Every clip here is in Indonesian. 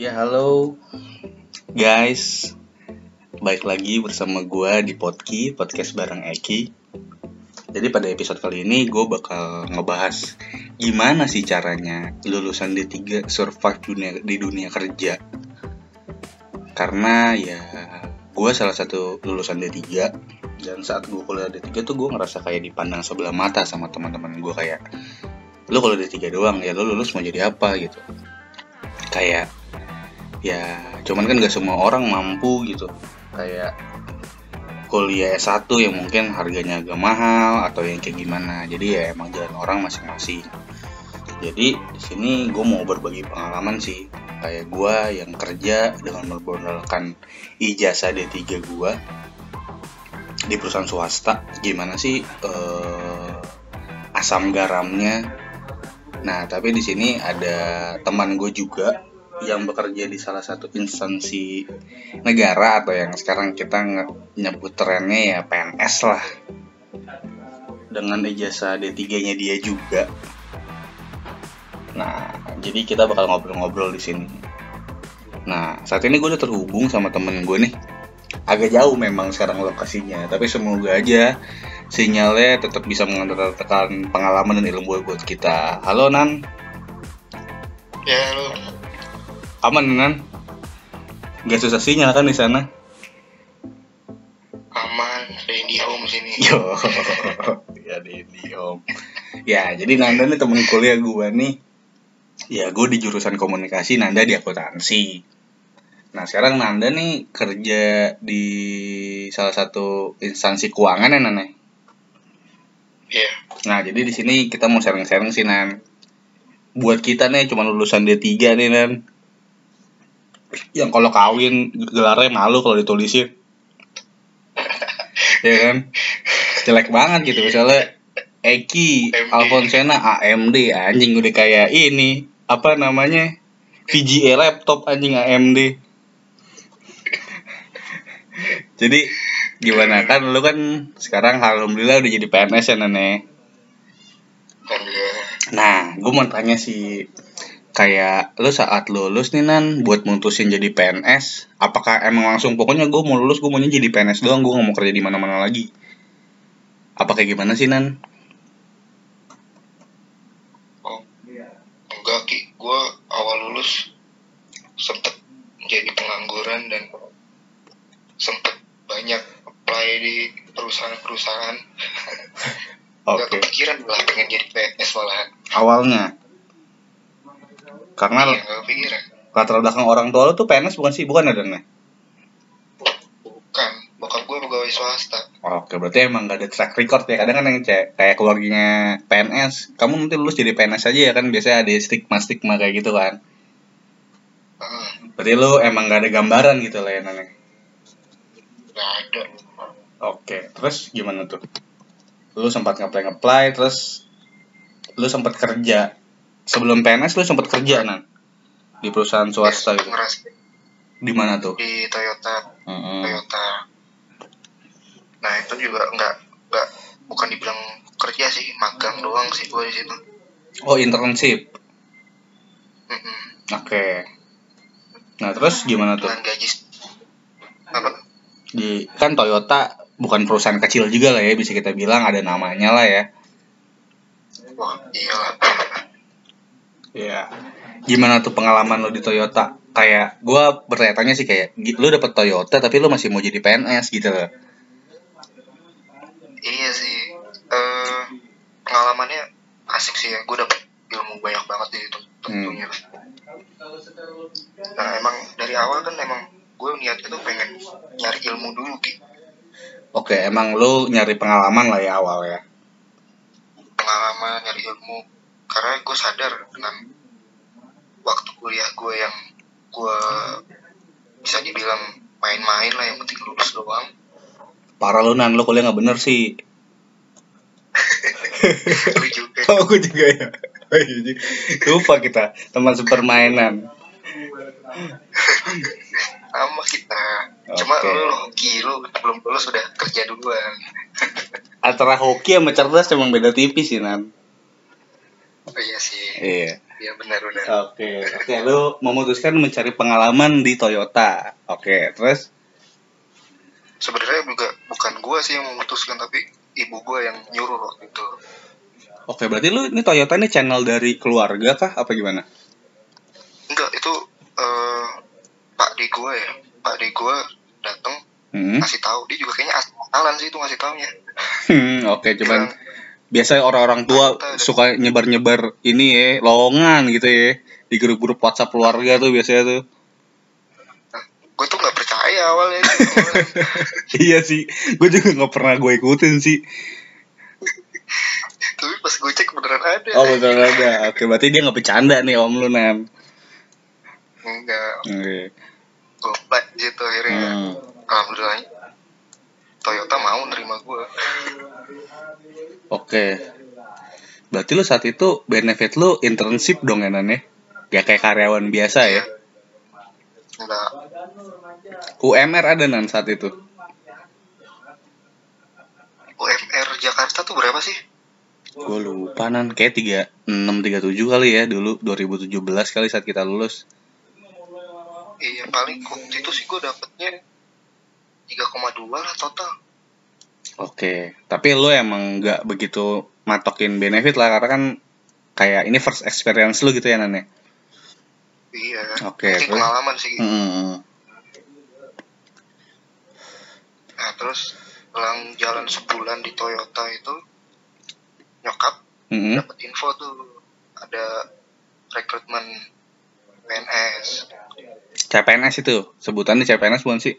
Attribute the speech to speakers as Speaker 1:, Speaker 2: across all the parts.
Speaker 1: Ya halo guys, baik lagi bersama gue di Podki podcast bareng Eki. Jadi pada episode kali ini gue bakal ngebahas gimana sih caranya lulusan D3 survive dunia, di dunia kerja. Karena ya gue salah satu lulusan D3 dan saat gue kuliah D3 tuh gue ngerasa kayak dipandang sebelah mata sama teman-teman gue kayak lu kalau D3 doang ya lu lulus mau jadi apa gitu kayak ya cuman kan gak semua orang mampu gitu. Kayak kuliah S1 yang mungkin harganya agak mahal atau yang kayak gimana. Jadi ya emang jalan orang masing-masing. Jadi di sini gue mau berbagi pengalaman sih. Kayak gue yang kerja dengan memperkenalkan ijazah D3 gue di perusahaan swasta. Gimana sih eh, asam garamnya? Nah tapi di sini ada teman gue juga yang bekerja di salah satu instansi negara atau yang sekarang kita nyebut trennya ya PNS lah dengan ijazah D3-nya dia juga. Nah, jadi kita bakal ngobrol-ngobrol di sini. Nah, saat ini gue udah terhubung sama temen gue nih. Agak jauh memang sekarang lokasinya, tapi semoga aja sinyalnya tetap bisa mengantarkan pengalaman dan ilmu buat kita. Halo Nan.
Speaker 2: Ya, halo.
Speaker 1: Aman Nan? Gak susah sinyal kan di sana?
Speaker 2: Aman, di home sini.
Speaker 1: Yo, ya di home. Ya, jadi Nanda nih temen kuliah gue nih. Ya, gue di jurusan komunikasi, Nanda di akuntansi. Nah, sekarang Nanda nih kerja di salah satu instansi keuangan ya, Nana?
Speaker 2: Iya.
Speaker 1: Nah, jadi di sini kita mau sharing-sharing sih, Nan. Buat kita nih cuma lulusan D3 nih, Nan. Yang kalau kawin gelarnya malu kalau ditulisin. ya kan? Jelek banget gitu misalnya Eki
Speaker 2: AMD.
Speaker 1: Alfonsena AMD anjing udah kayak ini apa namanya VGA laptop anjing AMD jadi gimana kan lu kan sekarang alhamdulillah udah jadi PNS ya nenek. Nah, gue mau tanya sih, kayak lu saat lulus nih Nan, buat mutusin jadi PNS, apakah emang langsung pokoknya gue mau lulus, gue maunya jadi PNS doang, gue gak mau kerja di mana-mana lagi? Apa kayak gimana sih Nan?
Speaker 2: Oh, enggak Ki. Gue awal lulus sempet jadi pengangguran dan sempet banyak apply di perusahaan-perusahaan.
Speaker 1: Oke,
Speaker 2: Gak kepikiran lah pengen jadi PNS malahan.
Speaker 1: awalnya. Karena
Speaker 2: Iya, kepikiran.
Speaker 1: latar belakang orang tua lu tuh PNS bukan sih? Bukan ada Nan?
Speaker 2: Bukan. Bokap gue pegawai swasta.
Speaker 1: Oke, berarti emang gak ada track record ya. Kadang kan yang cek, kayak keluarganya PNS, kamu nanti lulus jadi PNS aja ya kan biasanya ada stigma-stigma kayak gitu kan.
Speaker 2: Ah,
Speaker 1: Berarti lu emang gak ada gambaran gitu lah ya Nan.
Speaker 2: gak ada.
Speaker 1: Oke, terus gimana tuh? Lu sempat ngeplay ngeplay, terus lu sempat kerja. Sebelum PNS lu sempat kerja nan di perusahaan swasta gitu. Di mana tuh?
Speaker 2: di Toyota.
Speaker 1: Mm-mm.
Speaker 2: Toyota. Nah itu juga nggak nggak bukan dibilang kerja sih, magang doang sih gue di situ.
Speaker 1: Oh internship.
Speaker 2: Mm-mm.
Speaker 1: Oke. Nah terus gimana tuh?
Speaker 2: Dengan gaji apa?
Speaker 1: Di kan Toyota bukan perusahaan kecil juga lah ya bisa kita bilang ada namanya lah ya.
Speaker 2: Wah iyalah.
Speaker 1: Iya. Gimana tuh pengalaman lo di Toyota? Kayak gua bertanya-tanya sih kayak lu dapet Toyota tapi lu masih mau jadi PNS gitu loh.
Speaker 2: Iya sih. Eh pengalamannya asik sih ya. Gue dapet ilmu banyak banget di situ tentunya. Nah emang dari awal kan emang gue niatnya tuh pengen nyari ilmu dulu gitu.
Speaker 1: Oke, emang lu nyari pengalaman lah ya awal ya.
Speaker 2: Pengalaman nyari ilmu. Karena gue sadar dengan waktu kuliah gue yang gue bisa dibilang main-main lah yang penting lulus doang.
Speaker 1: Parah lu nan, lu kuliah nggak bener sih.
Speaker 2: Lu juga
Speaker 1: Oh, aku juga ya. Oh, iya juga. Lupa kita teman sepermainan.
Speaker 2: sama kita. Cuma
Speaker 1: Oke.
Speaker 2: lu hoki lu belum lulus sudah kerja duluan.
Speaker 1: Antara hoki sama cerdas emang beda tipis sih nan.
Speaker 2: Iya sih
Speaker 1: Iya.
Speaker 2: iya benar benar
Speaker 1: Oke, oke. Lu memutuskan mencari pengalaman di Toyota. Oke, terus?
Speaker 2: sebenarnya juga bukan gue sih yang memutuskan tapi ibu gue yang nyuruh waktu itu
Speaker 1: Oke, berarti lu ini Toyota ini channel dari keluarga kah? Apa gimana?
Speaker 2: enggak itu eh, pak di gue ya pak di gue datang
Speaker 1: Hmm,
Speaker 2: ngasih tahu dia juga kayaknya asal-asalan sih itu ngasih taunya
Speaker 1: Hmm, oke, cuman
Speaker 2: Bilang,
Speaker 1: biasanya orang-orang tua suka nyebar-nyebar ini ya, lowongan gitu ya. Di grup-grup WhatsApp keluarga tuh biasanya tuh.
Speaker 2: gue tuh nggak percaya awalnya
Speaker 1: iya sih, gue juga nggak pernah gue ikutin sih.
Speaker 2: tapi pas gue cek beneran ada
Speaker 1: Oh betul ada. Oke, berarti dia nggak bercanda nih om lu nan.
Speaker 2: enggak
Speaker 1: Oke.
Speaker 2: gue situ akhirnya
Speaker 1: Hmm.
Speaker 2: alhamdulillah Toyota mau nerima gue
Speaker 1: Oke. Berarti lu saat itu benefit lu internship dong ya Nan ya? Ya kayak karyawan biasa ya.
Speaker 2: enggak
Speaker 1: UMR ada Nan saat itu.
Speaker 2: UMR Jakarta tuh berapa sih
Speaker 1: Gue lupa Nan, kayak 3637 kali ya dulu 2017 kali saat kita lulus.
Speaker 2: iya paling waktu itu sih gue dapetnya 3,2 lah total
Speaker 1: Oke, tapi lu emang nggak begitu matokin benefit lah karena kan kayak ini first experience lu gitu ya Nan ya?
Speaker 2: iya
Speaker 1: Oke, terus?
Speaker 2: pengalaman sih
Speaker 1: Hmm.
Speaker 2: nah terus selang jalan sebulan di Toyota itu nyokap
Speaker 1: Hmm.
Speaker 2: dapat info tuh ada rekrutmen PNS
Speaker 1: CPNS itu sebutannya CPNS bukan sih?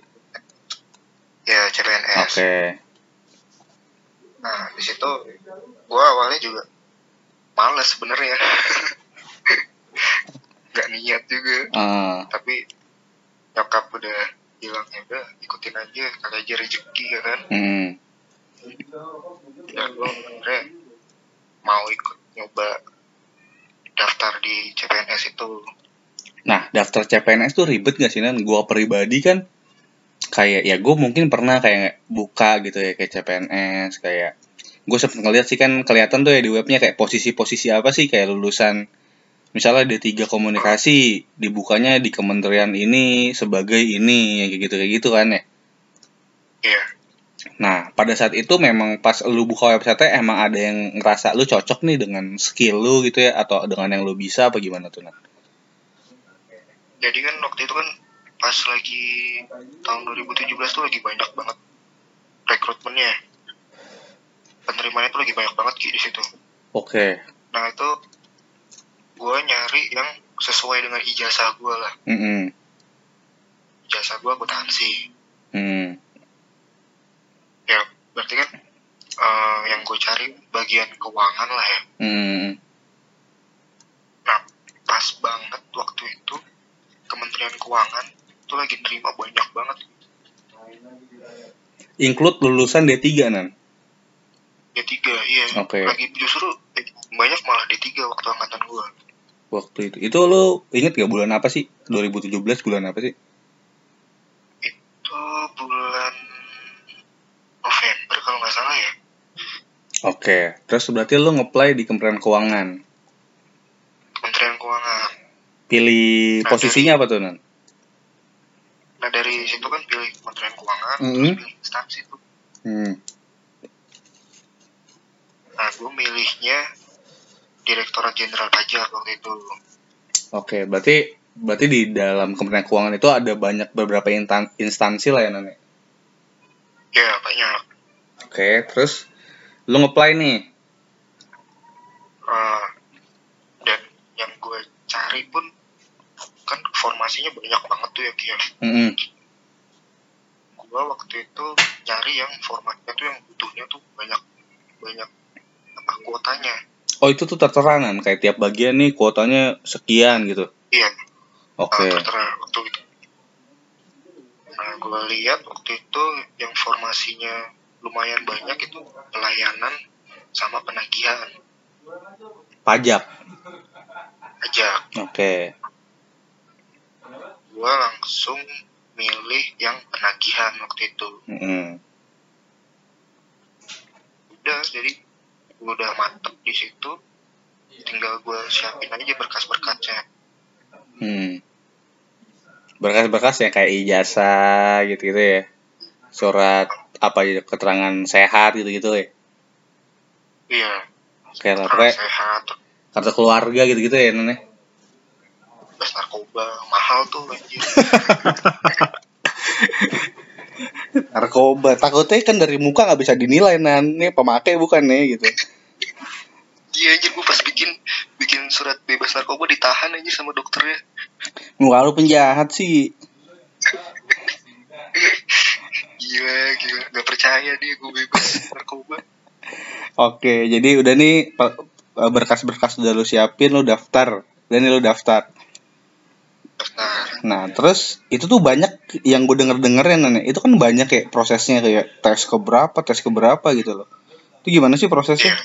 Speaker 2: Ya CPNS
Speaker 1: Oke.
Speaker 2: nah di situ gua awalnya juga males sebenarnya nggak niat juga
Speaker 1: Ah,
Speaker 2: tapi nyokap udah bilang ya udah ikutin aja kali aja rezeki ya kan
Speaker 1: hmm.
Speaker 2: dan gue akhirnya mau ikut nyoba daftar di CPNS itu
Speaker 1: Nah, daftar CPNS tuh ribet gak sih, Nan? Gua pribadi kan kayak ya gue mungkin pernah kayak buka gitu ya kayak CPNS kayak gue sempet ngeliat sih kan kelihatan tuh ya di webnya kayak posisi-posisi apa sih kayak lulusan misalnya ada tiga komunikasi dibukanya di kementerian ini sebagai ini ya kayak gitu kayak gitu kan ya
Speaker 2: iya
Speaker 1: nah pada saat itu memang pas lu buka website emang ada yang ngerasa lu cocok nih dengan skill lu gitu ya atau dengan yang lu bisa apa gimana tuh Nan?
Speaker 2: jadi kan waktu itu kan pas lagi tahun 2017 tuh lagi banyak banget rekrutmennya. Penerimanya tuh lagi banyak banget Ki di situ.
Speaker 1: Oke,
Speaker 2: nah itu gue nyari yang sesuai dengan ijazah gue lah.
Speaker 1: Mm
Speaker 2: ijazah gue akuntansi.
Speaker 1: Hmm,
Speaker 2: ya berarti kan eh, yang gue cari bagian keuangan lah ya.
Speaker 1: Hmm,
Speaker 2: nah pas banget waktu itu Kementerian Keuangan itu lagi nerima banyak banget
Speaker 1: include lulusan D3 nan.
Speaker 2: D3 iya
Speaker 1: Oke.
Speaker 2: lagi justru banyak malah D3 waktu angkatan gue
Speaker 1: Waktu itu, itu lo inget gak bulan apa sih? 2017 bulan apa sih?
Speaker 2: itu bulan November kalau nggak salah ya
Speaker 1: Oke, terus berarti lo ngeplay di Kementerian Keuangan.
Speaker 2: Kementerian Keuangan
Speaker 1: Pilih
Speaker 2: Nah,
Speaker 1: posisinya apa tuh nan?
Speaker 2: Nah dari situ kan pilih Kementerian Keuangan
Speaker 1: Mhm.
Speaker 2: terus pilih instansi tuh
Speaker 1: Hmm.
Speaker 2: nah gue milihnya Direktorat Jenderal Pajak waktu itu
Speaker 1: Oke, berarti berarti di dalam Kementerian Keuangan itu ada banyak beberapa instansi lah ya nan. ya?
Speaker 2: ya banyak
Speaker 1: Oke, terus lo ngeplay nih.
Speaker 2: Eh, dan yang gue cari pun kan formasinya banyak banget tuh ya Kia
Speaker 1: Mm-mm.
Speaker 2: gue waktu itu nyari yang formatnya tuh yang butuhnya tuh banyak banyak apa kuotanya
Speaker 1: Oh itu tuh tertera nan, kayak tiap bagian nih kuotanya sekian gitu.
Speaker 2: iya
Speaker 1: Oke.
Speaker 2: uh, tertera waktu itu nah gue lihat waktu itu yang formasinya lumayan banyak itu pelayanan sama penagihan
Speaker 1: Pajak.
Speaker 2: aja
Speaker 1: Oke.
Speaker 2: Gue langsung milih yang penagihan waktu itu
Speaker 1: Mm-mm.
Speaker 2: udah jadi gue udah mantep di situ tinggal gue siapin aja berkas-berkasnya
Speaker 1: Hmm. Berkas-berkas ya kayak ijazah gitu-gitu ya. Surat apa gitu, keterangan sehat gitu-gitu ya.
Speaker 2: iya
Speaker 1: Kayak pokoknya
Speaker 2: sehat
Speaker 1: kartu keluarga gitu-gitu ya nenek.
Speaker 2: Bebas narkoba mahal tuh anjir
Speaker 1: Narkoba takutnya kan dari muka nggak bisa dinilai nan ini pemakai bukan nih gitu.
Speaker 2: iya anjir gue pas bikin bikin surat bebas narkoba ditahan aja sama dokternya
Speaker 1: Muka lu penjahat sih.
Speaker 2: gila gila gak percaya dia gue bebas narkoba
Speaker 1: Oke, jadi udah nih berkas-berkas udah lu siapin, lu daftar. Dan lu daftar.
Speaker 2: Daftar
Speaker 1: Nah, terus itu tuh banyak yang gue denger-denger ya nenek. Itu kan banyak kayak prosesnya kayak tes ke berapa, tes ke berapa gitu loh. Itu gimana sih prosesnya?
Speaker 2: iya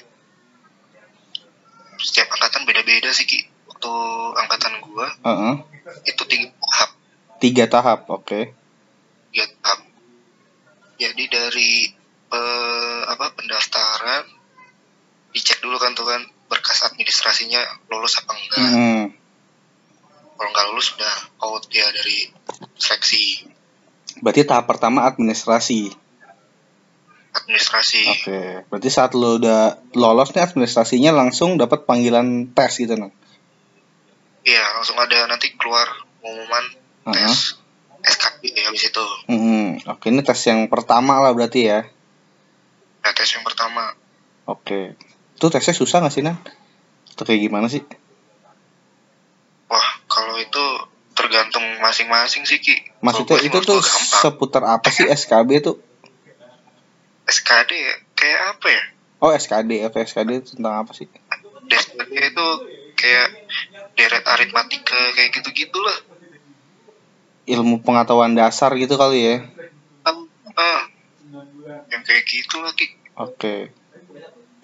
Speaker 2: setiap angkatan beda-beda sih ki waktu angkatan gue
Speaker 1: Heeh.
Speaker 2: itu tiga tahap
Speaker 1: Tiga tahap, oke.
Speaker 2: tiga tahap jadi dari eh, apa pendaftaran dicek dulu kan tuh kan berkas administrasinya lulus apa enggak
Speaker 1: Hmm.
Speaker 2: Kalau nggak lulus udah out ya dari seleksi
Speaker 1: Berarti tahap pertama administrasi.
Speaker 2: administrasi
Speaker 1: Oke. Berarti saat lu udah lolos nih administrasinya langsung dapat panggilan tes gitu nah.
Speaker 2: iya langsung ada nanti keluar pengumuman
Speaker 1: Heeh.
Speaker 2: tes SKB ya habis itu
Speaker 1: Hmm. Oke, ini tes yang pertama lah berarti ya.
Speaker 2: nah tes yang pertama
Speaker 1: Oke. Itu tesnya susah gak sih, Nan? Atau kayak gimana sih?
Speaker 2: Kalau itu tergantung masing-masing sih ki
Speaker 1: Maksudnya itu tuh
Speaker 2: gampang
Speaker 1: seputar apa sih SKB tuh?
Speaker 2: SKD ya, kayak apa ya
Speaker 1: Oh, SKD. Oke, SKD itu tentang apa sih?
Speaker 2: SKD itu kayak deret aritmatika kayak gitu-gitu lah
Speaker 1: Ilmu pengetahuan dasar gitu kali ya.
Speaker 2: ah yang kayak gitu lagi
Speaker 1: Oke.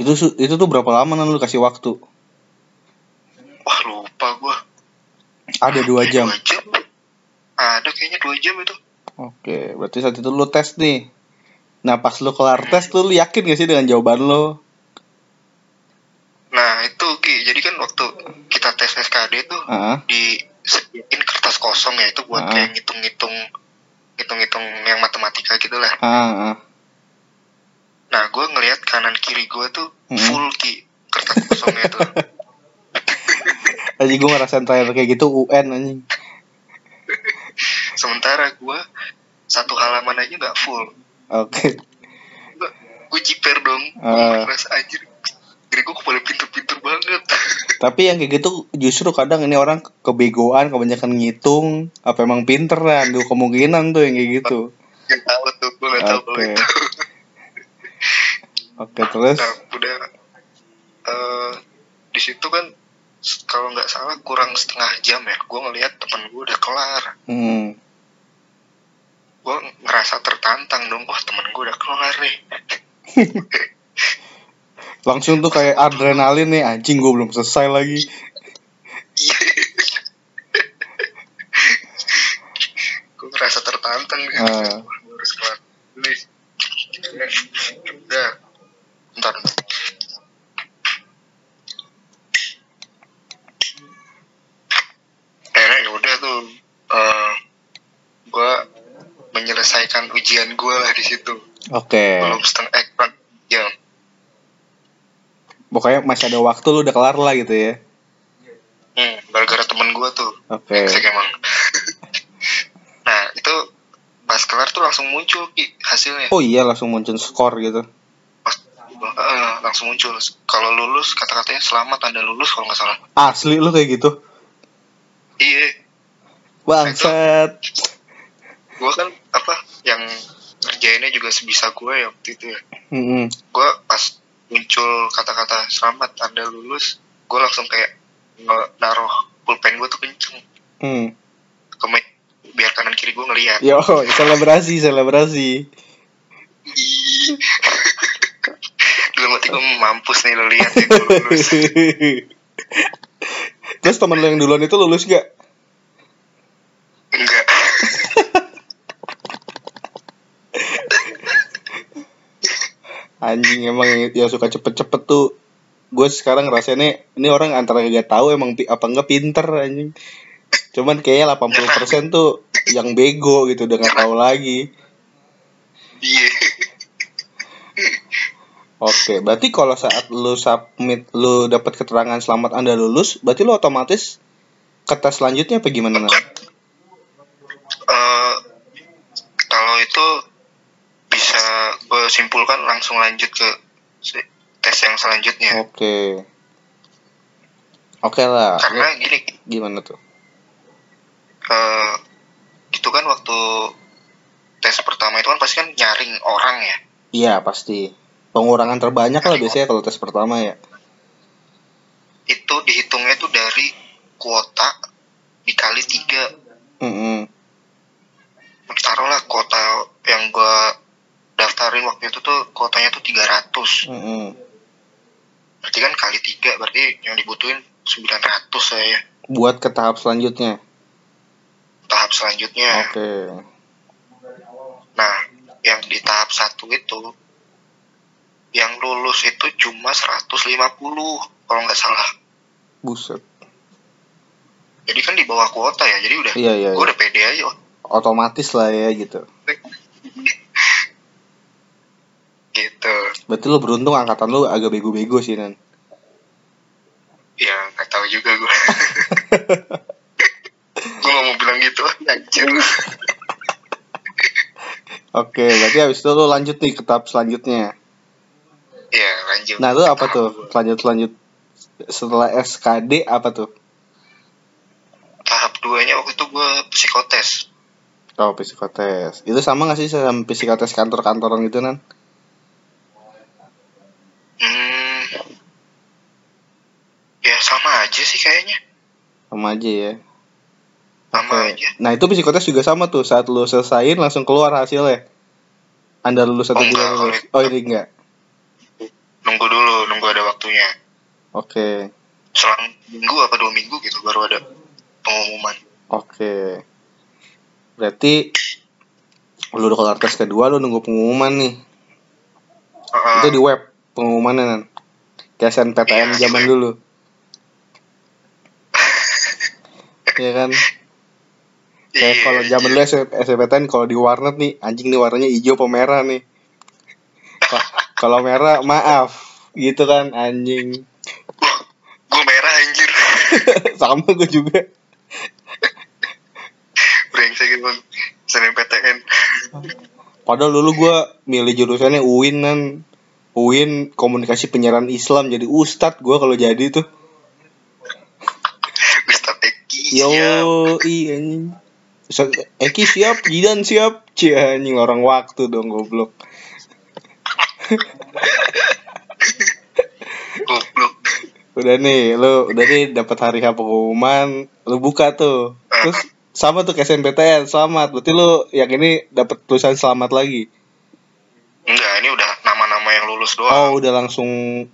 Speaker 1: Itu su- itu tuh berapa lama lu kasih waktu?
Speaker 2: wah lupa gua
Speaker 1: Ada dua jam.
Speaker 2: dua jam ada kayaknya dua jam itu
Speaker 1: Oke, berarti saat itu lu tes nih. Nah, pas lu kelar tes tuh lu yakin gak sih dengan jawaban lu?
Speaker 2: nah itu ki jadi kan waktu kita tes SKD tuh
Speaker 1: Heeh.
Speaker 2: disediain kertas kosong ya itu buat
Speaker 1: Ah.
Speaker 2: kayak ngitung-ngitung ngitung-ngitung yang matematika gitu lah
Speaker 1: Ah, ah.
Speaker 2: nah gue ngelihat kanan kiri gue tuh
Speaker 1: Hmm.
Speaker 2: full ki kertas kosongnya tuh
Speaker 1: Aji gue ngerasain terakhir kayak gitu UN anjing.
Speaker 2: sementara gue satu halaman aja nggak full
Speaker 1: Oke.
Speaker 2: gue jiper dong gue
Speaker 1: Ah.
Speaker 2: merasa anjir diri gue kepala pinter-pinter banget
Speaker 1: Tapi yang kayak gitu justru kadang ini orang kebegoan, kebanyakan ngitung, apa emang pinter lah, ada kemungkinan tuh yang kayak gitu.
Speaker 2: Gak tahu tuh gue gak tahu kalau
Speaker 1: Oke.
Speaker 2: itu
Speaker 1: Oke, terus
Speaker 2: nah udah eh di situ kan kalau nggak salah kurang setengah jam ya. Gue ngelihat temen gue udah kelar.
Speaker 1: Hmm,
Speaker 2: gue ngerasa tertantang dong wah temen gue udah kelar nih.
Speaker 1: Langsung tuh kayak adrenalin nih anjing gue belum selesai lagi.
Speaker 2: Iya. gue ngerasa tertantang nih.
Speaker 1: Ah.
Speaker 2: Gua harus kelar. Nih. Udah. Bentar. akhirnya ya udah tuh eh gue menyelesaikan ujian gue lah di situ
Speaker 1: Oke.
Speaker 2: belum setengah eh jam
Speaker 1: Pokoknya masih ada waktu lu udah kelar lah gitu ya.
Speaker 2: hmm, gara-gara temen gue tuh
Speaker 1: Oke.
Speaker 2: Brengsek emang. nah itu pas kelar tuh langsung muncul Ki, hasilnya.
Speaker 1: Oh iya langsung muncul skor gitu.
Speaker 2: Eh, langsung muncul. Kalau lulus kata-katanya selamat anda lulus kalau nggak salah.
Speaker 1: Asli lu kayak gitu.
Speaker 2: Iya,
Speaker 1: Bangsat.
Speaker 2: gue kan apa yang ngerjainnya juga sebisa gue ya waktu itu ya.
Speaker 1: Mm-mm.
Speaker 2: Gue pas muncul kata-kata selamat anda lulus, gue langsung kayak naruh pulpen gue tuh kenceng
Speaker 1: Hmm.
Speaker 2: ke biar kanan kiri gue ngeliat.
Speaker 1: Yo, selebrasi, selebrasi.
Speaker 2: Dalam hati gue mampus nih lo lihat ya gue lulus.
Speaker 1: Terus temen lu yang duluan itu lulus gak?
Speaker 2: Enggak.
Speaker 1: Anjing emang yang, suka cepet-cepet tuh. Gue sekarang rasanya ini orang antara gak tahu emang apa enggak pinter anjing. Cuman kayaknya 80% tuh yang bego gitu udah nggak tahu lagi.
Speaker 2: Iya.
Speaker 1: Oke berarti kalau saat lu submit lu dapat keterangan selamat anda lulus berarti lu otomatis ke tes selanjutnya apa gimana?
Speaker 2: Eh, kalau itu simpulkan langsung lanjut ke tes yang selanjutnya.
Speaker 1: Oke. Oke lah. Lu
Speaker 2: karena gini.
Speaker 1: Gimana tuh?
Speaker 2: Eh itu kan waktu tes pertama itu kan pasti kan nyaring orang ya?
Speaker 1: Iya pasti. Pengurangan terbanyak lah biasanya kalau tes pertama ya.
Speaker 2: Itu dihitungnya tuh dari kuota dikali tiga.
Speaker 1: Mm-mm.
Speaker 2: taruhlah kuota yang gue daftarin waktu itu tuh kuotanya tuh 300
Speaker 1: Mm-mm.
Speaker 2: berarti kan kali tiga berarti yang dibutuhin 900 saya
Speaker 1: buat ke tahap selanjutnya?
Speaker 2: Tahap selanjutnya.
Speaker 1: Oke.
Speaker 2: Nah yang di tahap satu itu yang lulus itu cuma 150 kalau nggak salah.
Speaker 1: Buset.
Speaker 2: Jadi kan di bawah kuota ya jadi udah
Speaker 1: iya iya,
Speaker 2: gue
Speaker 1: iya.
Speaker 2: udah pede aja oh,
Speaker 1: otomatis lah ya gitu
Speaker 2: gitu.
Speaker 1: Berarti lu beruntung angkatan lu agak bego-bego sih nan.
Speaker 2: Ya nggak tahu juga gue gue mau bilang gitu. Anjir
Speaker 1: oke berarti habis itu lu lanjut nih ke tahap selanjutnya.
Speaker 2: Ya lanjut.
Speaker 1: Nah lu apa tuh? Lanjut lanjut setelah SKD apa tuh?
Speaker 2: Tahap duanya waktu itu gue psikotes.
Speaker 1: Oh psikotes. Itu sama gak sih sama psikotes kantor-kantoran gitu nan
Speaker 2: hmm, ya sama aja sih kayaknya
Speaker 1: sama aja ya
Speaker 2: sama
Speaker 1: Oke.
Speaker 2: aja
Speaker 1: Nah itu psikotes juga sama tuh saat lu selesaiin langsung keluar hasilnya. Anda lulus atau
Speaker 2: Oh,
Speaker 1: tidak lulus? Oh ini enggak.
Speaker 2: nunggu dulu nunggu ada waktunya
Speaker 1: Oke,
Speaker 2: selang minggu apa dua minggu gitu baru ada pengumuman
Speaker 1: oke. Berarti lu udah kelar tes kedua lu nunggu pengumuman nih.
Speaker 2: Heeh.
Speaker 1: Itu di web pengumumannya nan. Kayak SNPTN
Speaker 2: Iya, di
Speaker 1: zaman dulu. Iya kan? Kayak
Speaker 2: Iya,
Speaker 1: kalau zaman dulu S- SNPTN kalau di warnet nih anjing nih warnanya hijau apa merah nih. Kalau merah maaf gitu kan anjing.
Speaker 2: gue merah anjir.
Speaker 1: Sama gue juga.
Speaker 2: Brengsek emang SNMPTN
Speaker 1: padahal dulu gue milih jurusannya UIN kan UIN komunikasi penyiaran Islam. Jadi ustad gue kalau jadi tuh yo iya anjing. Eki siap Jidan siap. Cie anjing orang waktu dong goblok.
Speaker 2: Goblok.
Speaker 1: Udah nih lu udah nih dapat hari H pengumuman lu buka tuh. Terus sama tuh ke SNPTN selamat. Berarti lu yang ini dapat tulisan selamat lagi?
Speaker 2: Enggak ini udah nama-nama yang lulus
Speaker 1: oh
Speaker 2: doang
Speaker 1: udah langsung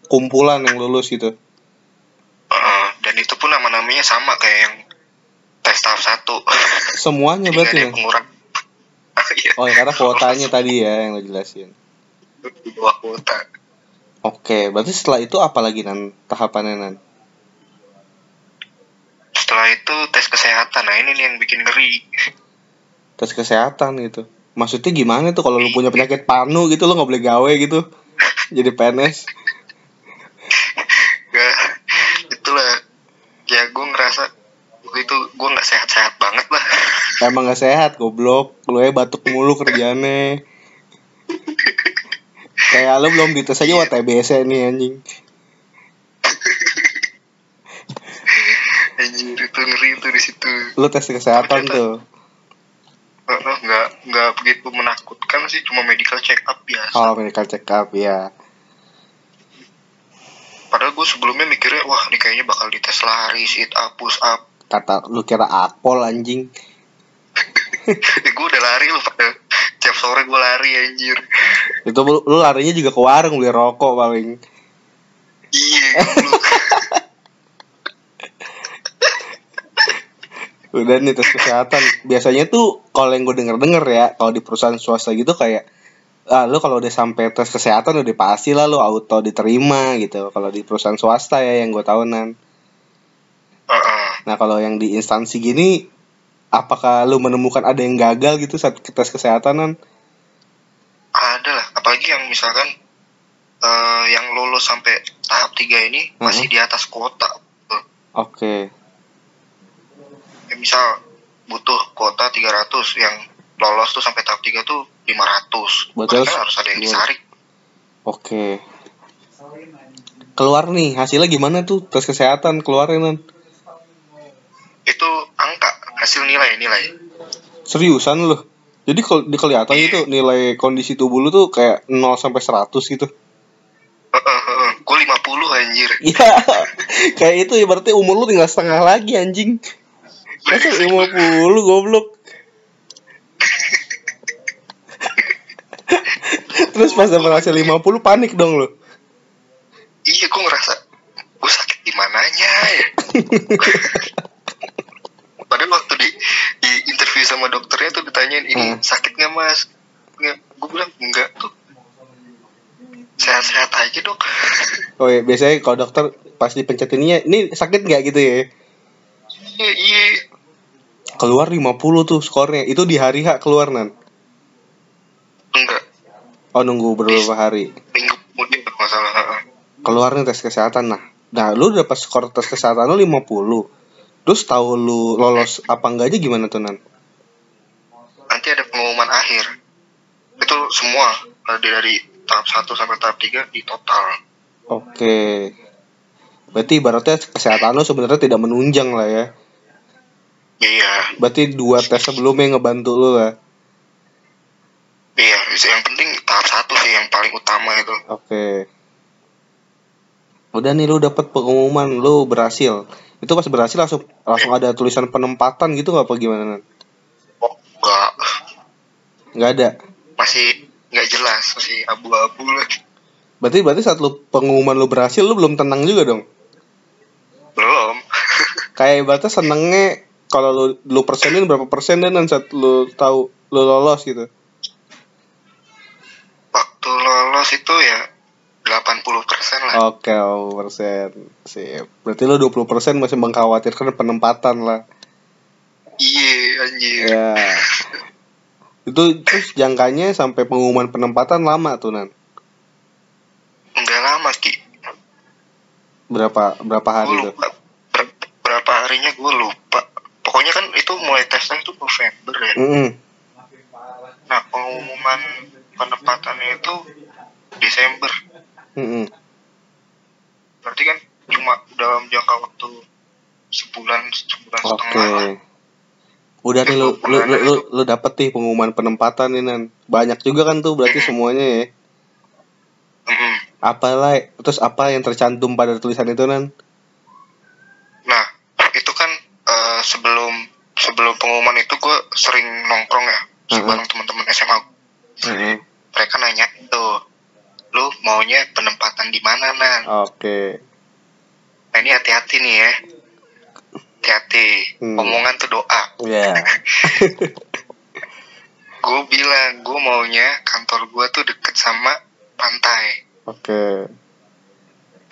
Speaker 1: kumpulan yang lulus gitu.
Speaker 2: Heeh, dan itu pun nama-namanya sama kayak yang tes tahap satu.
Speaker 1: Semuanya
Speaker 2: jadi
Speaker 1: berarti ya
Speaker 2: Iya,
Speaker 1: oh ya karena kuotanya tadi ya yang lo jelasin.
Speaker 2: Di bawah kuota.
Speaker 1: Oke, berarti setelah itu apa lagi nan? Tahapannya nan?
Speaker 2: setelah itu tes kesehatan. Nah ini nih yang bikin ngeri.
Speaker 1: Tes kesehatan gitu. Maksudnya gimana tuh kalau lu punya penyakit panu gitu lo nggak boleh gawe gitu? Jadi PNS?
Speaker 2: ya itulah. Ya gue ngerasa waktu itu gue nggak sehat-sehat banget lah
Speaker 1: Emang nggak sehat, goblok. Lu ya batuk mulu kerjaannya. Kayak lu belum dites aja wah TBC nih anjing.
Speaker 2: anjir itu ngeri tuh di situ
Speaker 1: Lu tes kesehatan tuh.
Speaker 2: Nggak nggak begitu menakutkan sih cuma medical check up biasa
Speaker 1: Oh, medical check up ya.
Speaker 2: padahal gue sebelumnya mikirnya wah ini kayaknya bakal dites lari sit up push up
Speaker 1: Kata lu kira akpol anjing.
Speaker 2: gue udah lari pada tiap sore gue lari anjir
Speaker 1: Itu lu, lu larinya juga ke warung beli rokok paling.
Speaker 2: iya.
Speaker 1: Udah nih tes kesehatan. Biasanya tuh kalau yang gue denger denger ya, kalau di perusahaan swasta gitu kayak ah lu kalau udah sampai tes kesehatan udah pasti lah lu auto diterima gitu kalau di perusahaan swasta ya yang gue tahu nan
Speaker 2: Heeh.
Speaker 1: Nah kalau yang di instansi gini apakah lu menemukan ada yang gagal gitu saat tes kesehatan nan
Speaker 2: ada lah. Apalagi yang misalkan eh, yang lulus sampai tahap tiga ini masih di atas kuota.
Speaker 1: Oke.
Speaker 2: Ya, misal butuh kuota 300 yang lolos tuh sampai tahap 3 tuh 500
Speaker 1: Berarti
Speaker 2: Berarti kan
Speaker 1: harus-
Speaker 2: ada yang
Speaker 1: iya.
Speaker 2: disarik
Speaker 1: oke. Keluar nih hasilnya gimana tuh? Tes kesehatan keluarin
Speaker 2: itu angka hasil nilai nilai.
Speaker 1: Seriusan lu? Jadi kalau dikelihatan itu nilai kondisi tubuh lu tuh kayak 0 sampai 100 gitu.
Speaker 2: Gue 50 anjir.
Speaker 1: Iya, kayak itu ya berarti umur lu tinggal setengah lagi anjing. Masa 50 goblok. Terus pas dapet hasil 50 panik dong lu.
Speaker 2: iya gue ngerasa gue sakit di mananya ya padahal waktu di di interview sama dokternya tuh ditanyain ini
Speaker 1: Hmm.
Speaker 2: sakit nggak mas nggak gue bilang enggak tuh sehat-sehat aja dok
Speaker 1: Oh iya, biasanya kalau dokter pas dipencetinnya, ini sakit nggak gitu ya?
Speaker 2: iya iya
Speaker 1: Keluar 50 tuh skornya. Itu di hari H keluar nan.
Speaker 2: enggak
Speaker 1: Oh nunggu beberapa hari.
Speaker 2: minggu kemudian kalau nggak salah Heeh.
Speaker 1: Keluar nih tes kesehatan nah. Nah, lu dapat skor tes kesehatan lu 50. Terus tahu lu lolos apa enggak aja gimana tuh nan?
Speaker 2: nanti ada pengumuman akhir itu semua eh, dari tahap 1 sampai tahap 3 di total
Speaker 1: Oke. Berarti ibaratnya kesehatan lo sebenarnya tidak menunjang lah ya.
Speaker 2: iya
Speaker 1: Berarti dua tes sebelumnya yang ngebantu lo lah.
Speaker 2: iya yang penting tahap satu sih yang paling utama itu
Speaker 1: Oke. Udah nih lu dapat pengumuman lu berhasil. Itu pas berhasil langsung langsung ada tulisan penempatan gitu apa gimana?
Speaker 2: Oh enggak
Speaker 1: Nggak ada.
Speaker 2: masih nggak jelas masih abu-abu lah
Speaker 1: Berarti berarti saat lu pengumuman lu berhasil lu belum tenang juga dong.
Speaker 2: belum
Speaker 1: Kayak ibaratnya senengnya kalau lu lu persenin berapa persen dan saat lu tahu lu lolos gitu.
Speaker 2: waktu lolos itu ya 80% lah
Speaker 1: Oke, oh, persen. Sip. Berarti lu 20% masih mengkhawatirkan penempatan lah.
Speaker 2: iya anjir
Speaker 1: Ya. Itu terus jangkanya sampai pengumuman penempatan lama tuh, Nan.
Speaker 2: nggak lama ki
Speaker 1: Berapa berapa hari tuh?
Speaker 2: Ber- berapa harinya gue lupa pokoknya kan itu mulai tesnya itu November ya
Speaker 1: Mm
Speaker 2: nah pengumuman penempatannya itu Desember
Speaker 1: -mm.
Speaker 2: berarti kan cuma dalam jangka waktu sebulan sebulan
Speaker 1: Oke.
Speaker 2: setengah lah
Speaker 1: Udah nih lu lu lu, lu, lu dapet nih pengumuman penempatan nih, Nan. Banyak juga kan tuh berarti semuanya ya.
Speaker 2: Mm-mm.
Speaker 1: Apa lah terus apa yang tercantum pada tulisan itu, Nan?
Speaker 2: nah itu kan eh, sebelum sebelum pengumuman itu gue sering nongkrong ya
Speaker 1: Mhm.
Speaker 2: bareng teman-teman SMA
Speaker 1: Mm
Speaker 2: mereka nanya tuh lu maunya penempatan di mana nan
Speaker 1: Oke.
Speaker 2: nah ini hati-hati nih ya hati-hati
Speaker 1: Hmm.
Speaker 2: omongan tuh doa
Speaker 1: Ya.
Speaker 2: gue bilang gue maunya kantor gue tuh deket sama pantai
Speaker 1: Oke.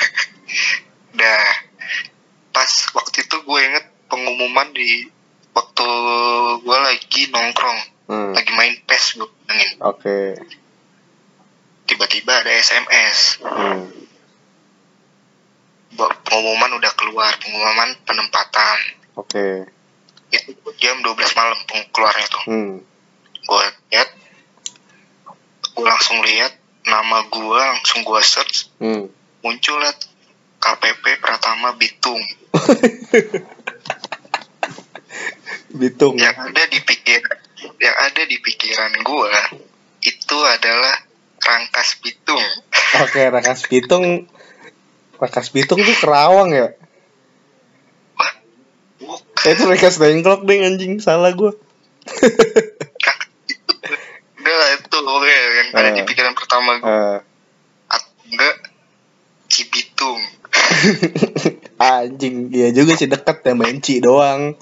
Speaker 2: dah pas waktu itu gue inget pengumuman di waktu gue lagi nongkrong
Speaker 1: Hmm.
Speaker 2: lagi main PES gue
Speaker 1: Oke.
Speaker 2: Tiba-tiba ada SMS
Speaker 1: Hmm.
Speaker 2: Pengumuman udah keluar pengumuman penempatan
Speaker 1: Oke.
Speaker 2: itu jam 12 malam keluarnya tuh
Speaker 1: Hmm.
Speaker 2: gue lihat gue langsung lihat nama gue langsung gue search
Speaker 1: Hmm.
Speaker 2: muncul lah KPP Pratama Bitung
Speaker 1: Bitung.
Speaker 2: yang ada di pikiran yang ada di pikiran gue itu adalah Rangkas Bitung
Speaker 1: Oke, Rakas Bitung. Rakas Bitung tuh Kerawang ya?
Speaker 2: bukan
Speaker 1: Eh, itu Rakas Dengklok deh anjing, salah gua.
Speaker 2: udah lah itu oke yang ada di
Speaker 1: Eh.
Speaker 2: pikiran pertama gue
Speaker 1: Eh,
Speaker 2: atau enggak Cibitung
Speaker 1: anjing, iya juga sih deket ya main Ci doang.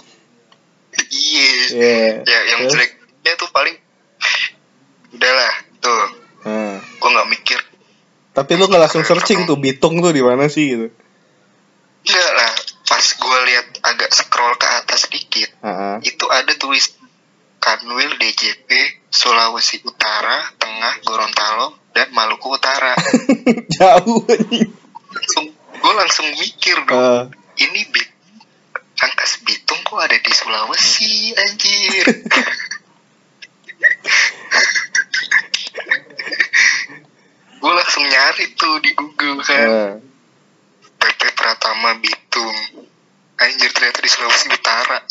Speaker 2: iya
Speaker 1: Iya.
Speaker 2: ya yang
Speaker 1: Terus?
Speaker 2: jeleknya tuh paling udahlah tuh
Speaker 1: Eh,
Speaker 2: nggak mikir
Speaker 3: Tapi lu nggak langsung searching tuh Bitung tuh di mana sih gitu.
Speaker 2: Iya lah, pas gue lihat agak scroll ke atas dikit,
Speaker 3: Heeh.
Speaker 2: itu ada tulis Kanwil DJP Sulawesi Utara, Tengah, Gorontalo, dan Maluku Utara.
Speaker 3: Jauh
Speaker 2: langsung, gue langsung mikir dong,
Speaker 3: Eh,
Speaker 2: ini Bit Rangkas Bitung kok ada di Sulawesi, anjir. gue langsung nyari tuh di Google kan,
Speaker 3: eh.
Speaker 2: PP Pratama Bitung. Anjir ternyata di Sulawesi Utara.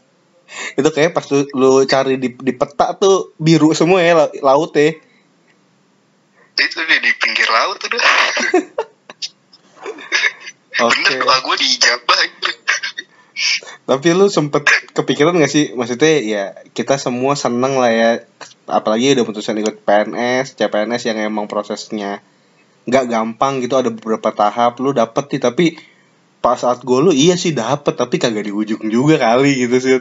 Speaker 3: Itu kayak pas lu, lu cari di, di peta tuh biru semua ya la- laut ya.
Speaker 2: itu dia di pinggir laut udah.
Speaker 3: Oke.
Speaker 2: Bener doa gue dijabah.
Speaker 3: Tapi lu sempet kepikiran gak sih? Maksudnya ya kita semua seneng lah ya. Apalagi udah putusan ikut PNS, CPNS yang emang prosesnya nggak gampang gitu. Ada beberapa tahap lu dapet nih tapi pas saat gue lu iya sih dapet tapi kagak di ujung juga kali gitu sih.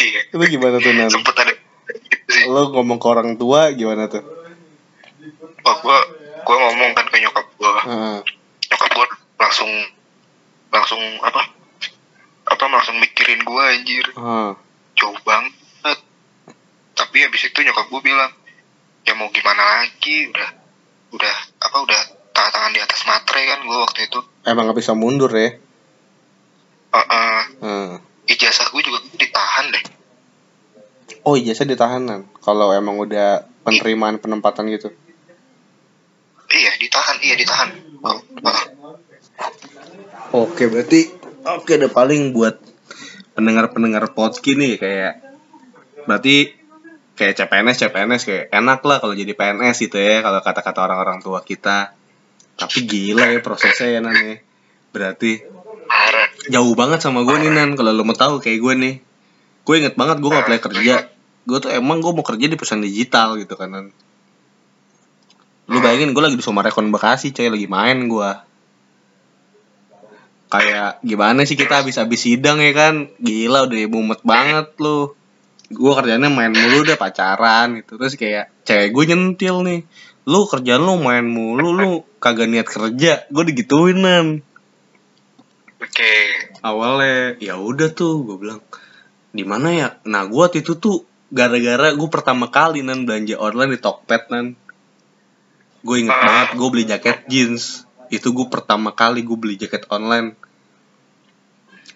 Speaker 2: Iya.
Speaker 3: Itu gimana tuh Nan?
Speaker 2: Sempet ada gitu sih.
Speaker 3: Lu ngomong ke orang tua gimana tuh?
Speaker 2: Wah gue gue ngomong kan ke nyokap gue.
Speaker 3: Heeh.
Speaker 2: Nyokap gue langsung langsung apa? Apa langsung mikirin gue anjir.
Speaker 3: Heeh.
Speaker 2: jauh banget tapi habis itu nyokap gue bilang ya mau gimana lagi udah udah apa udah tangan tangan di atas matre kan gue waktu itu
Speaker 3: Emang gak bisa mundur ya?
Speaker 2: Eh, eh,
Speaker 3: Heeh.
Speaker 2: ijazah gue juga ditahan deh
Speaker 3: Oh ijazah ditahanan kalau emang udah penerimaan penempatan gitu.
Speaker 2: iya ditahan iya ditahan oh, oh.
Speaker 1: Oke berarti oke deh paling buat pendengar-pendengar podcast nih kayak berarti kayak CPNS CPNS kayak enak lah kalau jadi PNS gitu ya kalau kata-kata orang-orang tua kita. Tapi gila ya prosesnya ya Nan ya. Berarti jauh banget sama gue nih Nan kalau lo mau tahu kayak gue nih. Gue inget banget gue apply kerja. Gue tuh emang gue mau kerja di perusahaan digital gitu kan Nan. Lu bayangin gue lagi di Sumarekon Bekasi coy lagi main gue kayak gimana sih kita habis-habis sidang ya kan gila udah mumet banget lu gue kerjanya main mulu udah pacaran gitu. Terus kayak cewek gue nyentil nih. Lu kerjaan lu main mulu lu kagak niat kerja gue digituin nan.
Speaker 2: Oke.
Speaker 1: Awalnya ya udah tuh gue bilang di mana ya? Nah gue waktu itu tuh gara-gara gue pertama kali nan belanja online di Tokped nan. Gue inget banget gue beli jaket jeans. Itu gue pertama kali gue beli jaket online.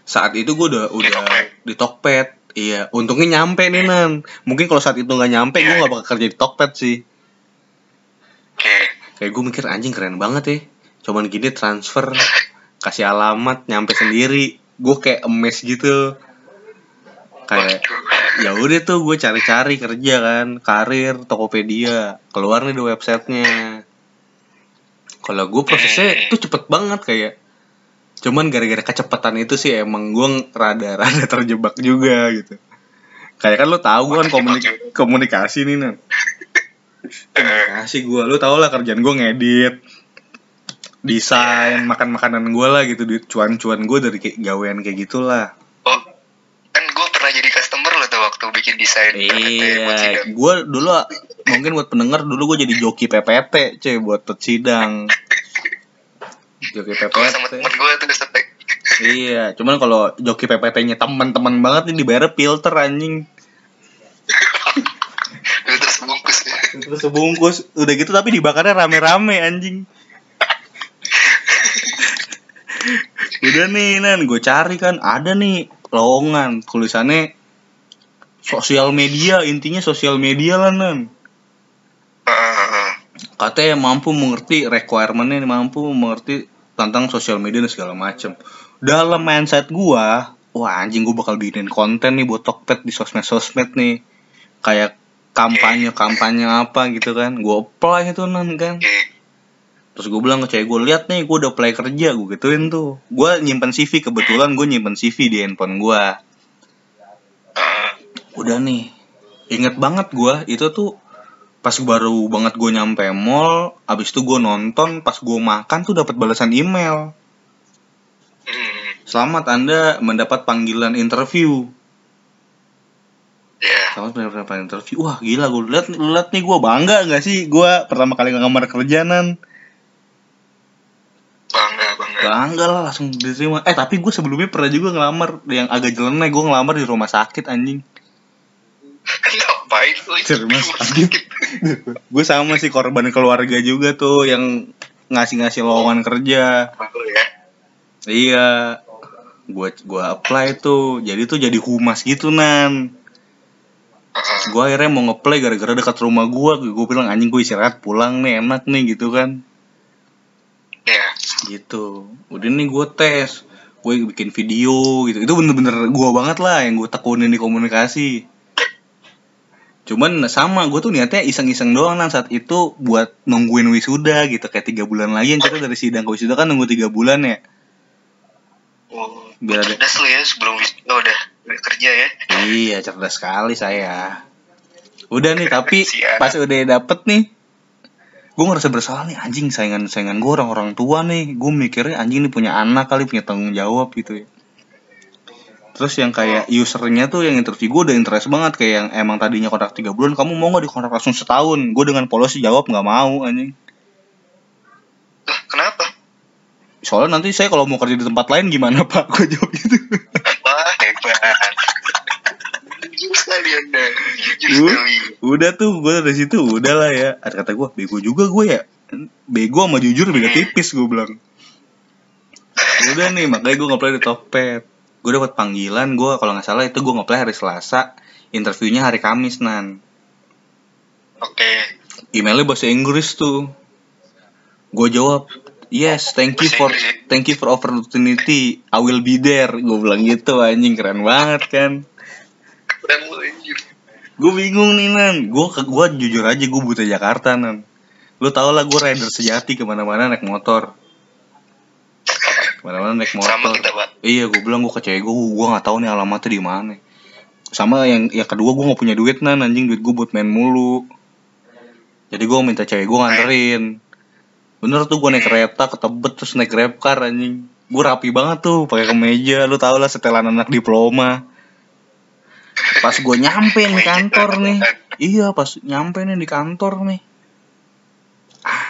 Speaker 1: Saat itu gue udah udah di Tokped iya untungnya nyampe nih nan mungkin kalau saat itu nggak nyampe gue nggak bakal kerja di Tokped sih.
Speaker 2: Oke.
Speaker 1: Kayak gue mikir anjing keren banget ya. Cuman gini transfer kasih alamat nyampe sendiri. Gue kayak emes gitu. Kayak ya udah tuh gue cari-cari kerja kan karir Tokopedia. Keluar nih di websitenya. Kalau gue prosesnya tuh cepet banget kayak cuman gara-gara kecepatan itu sih emang gue rada-rada terjebak juga gitu kayak kan lo tahu gue kan komunik- komunikasi nih nan komunikasi gue lo tau lah kerjaan gue ngedit desain makan makanan gue lah gitu duit cuan-cuan gue dari kayak gawean kayak gitulah
Speaker 2: oh kan gue pernah jadi customer lo tuh waktu bikin desain
Speaker 1: Iya,
Speaker 2: sidang.
Speaker 1: gue dulu mungkin buat pendengar dulu gue jadi joki PPT, cuy buat sidang. Joki
Speaker 2: gue sama
Speaker 1: PPT.
Speaker 2: temen gue tuh setek
Speaker 1: Iya, cuman kalau joki PPT-nya teman-teman banget nih dibayar filter anjing.
Speaker 2: Gue terus bungkus
Speaker 1: Terus sebungkus, udah gitu tapi dibakarnya rame-rame anjing. udah nih nan gue cari kan ada nih lowongan tulisannya sosial media intinya sosial media lah nan
Speaker 2: Heeh.
Speaker 1: katanya mampu mengerti requirementnya mampu mengerti tentang sosial media dan segala macem. Dalam mindset gua wah anjing gua bakal bikin konten nih buat Tokped di sosmed-sosmed nih. Kayak kampanye kampanye apa gitu kan. Gua apply itu nan kan. Terus gue bilang ke cewek gue lihat nih gue udah apply kerja gue gituin tuh. Gue nyimpen CV kebetulan gue nyimpen CV di handphone gue udah nih. Inget banget gue itu tuh pas baru banget gue nyampe mall abis itu gue nonton pas gue makan tuh dapat balasan email
Speaker 2: Hmm.
Speaker 1: selamat anda mendapat panggilan interview. Sama pertama kali interview. Wah gila gue liat, liat nih gue bangga gak sih gue pertama kali ngelamar kerjaan
Speaker 2: Bangga, bangga.
Speaker 1: Bangga lah langsung diterima. Eh tapi gue sebelumnya pernah juga ngelamar yang agak jeleneh gue ngelamar di rumah sakit anjing.
Speaker 2: Ngapain?
Speaker 1: Rumah sakit. gue sama sih korban keluarga juga tuh yang ngasih-ngasih lowongan kerja.
Speaker 2: Ya.
Speaker 1: Iya. Gue gua apply tuh. Jadi tuh jadi humas gitu nan. Gue akhirnya mau ngeplay gara-gara dekat rumah gue. Gue bilang anjing gue istirahat pulang nih enak nih gitu kan.
Speaker 2: Ya.
Speaker 1: Gitu. Udah nih gue tes. Gue bikin video gitu. Itu bener-bener gue banget lah yang gue tekunin di komunikasi. Cuman sama gue tuh niatnya iseng-iseng doang nan saat itu buat nungguin wisuda gitu kayak tiga bulan lagi yang kita dari sidang ke wisuda kan nunggu tiga bulan ya
Speaker 2: Oh,
Speaker 1: Biar ada-
Speaker 2: cerdas lu ya sebelum wisuda udah, udah kerja ya.
Speaker 1: Iya, cerdas sekali saya. Udah nih, tapi pas udah dapet nih, gue ngerasa bersalah nih anjing saingan saingan gue orang-orang tua nih. Gue mikirnya anjing nih punya anak kali punya tanggung jawab gitu ya. Terus yang kayak usernya tuh yang interview gue udah interest banget kayak yang emang tadinya kontrak tiga bulan, kamu mau nggak dikontrak langsung setahun? Gue dengan polos jawab nggak mau anjing.
Speaker 2: Kenapa?
Speaker 1: Soalnya nanti saya kalau mau kerja di tempat lain gimana pak? Gue jawab gitu.
Speaker 2: Wah, hebat. Sekali.
Speaker 1: udah tuh gue dari situ udah lah ya ada kata gue bego juga gue ya bego sama jujur beda tipis gue bilang udah nih makanya gue ngeplay di Tokped gue dapat panggilan gue kalau nggak salah itu gue ngeplay hari Selasa interviewnya hari Kamis nan.
Speaker 2: Oke.
Speaker 1: emailnya bahasa Inggris tuh. Gue jawab yes thank you for thank you for opportunity. I will be there. Gue bilang gitu anjing keren banget kan?
Speaker 2: Keren
Speaker 1: gue bingung nih nan. Gue gue jujur aja gue buta Jakarta nan. Lu tau lah gue rider sejati ke mana-mana naik motor ke mana-mana naik motor.
Speaker 2: Sama kita, Pak.
Speaker 1: iya gue bilang gue ke cewek gue gue nggak tahu nih alamatnya di mana. Sama yang yang kedua gue nggak punya duit nan. Anjing duit gue buat main mulu. Jadi gue minta cewek gue nganterin. Bener tuh gue naik kereta ke Tebet terus naik grab car anjing. Gue rapi banget tuh pakai kemeja. Lu tau lah setelan anak diploma. Pas gue nyampe nih kantor nih. Iya pas nyampe nih di kantor nih.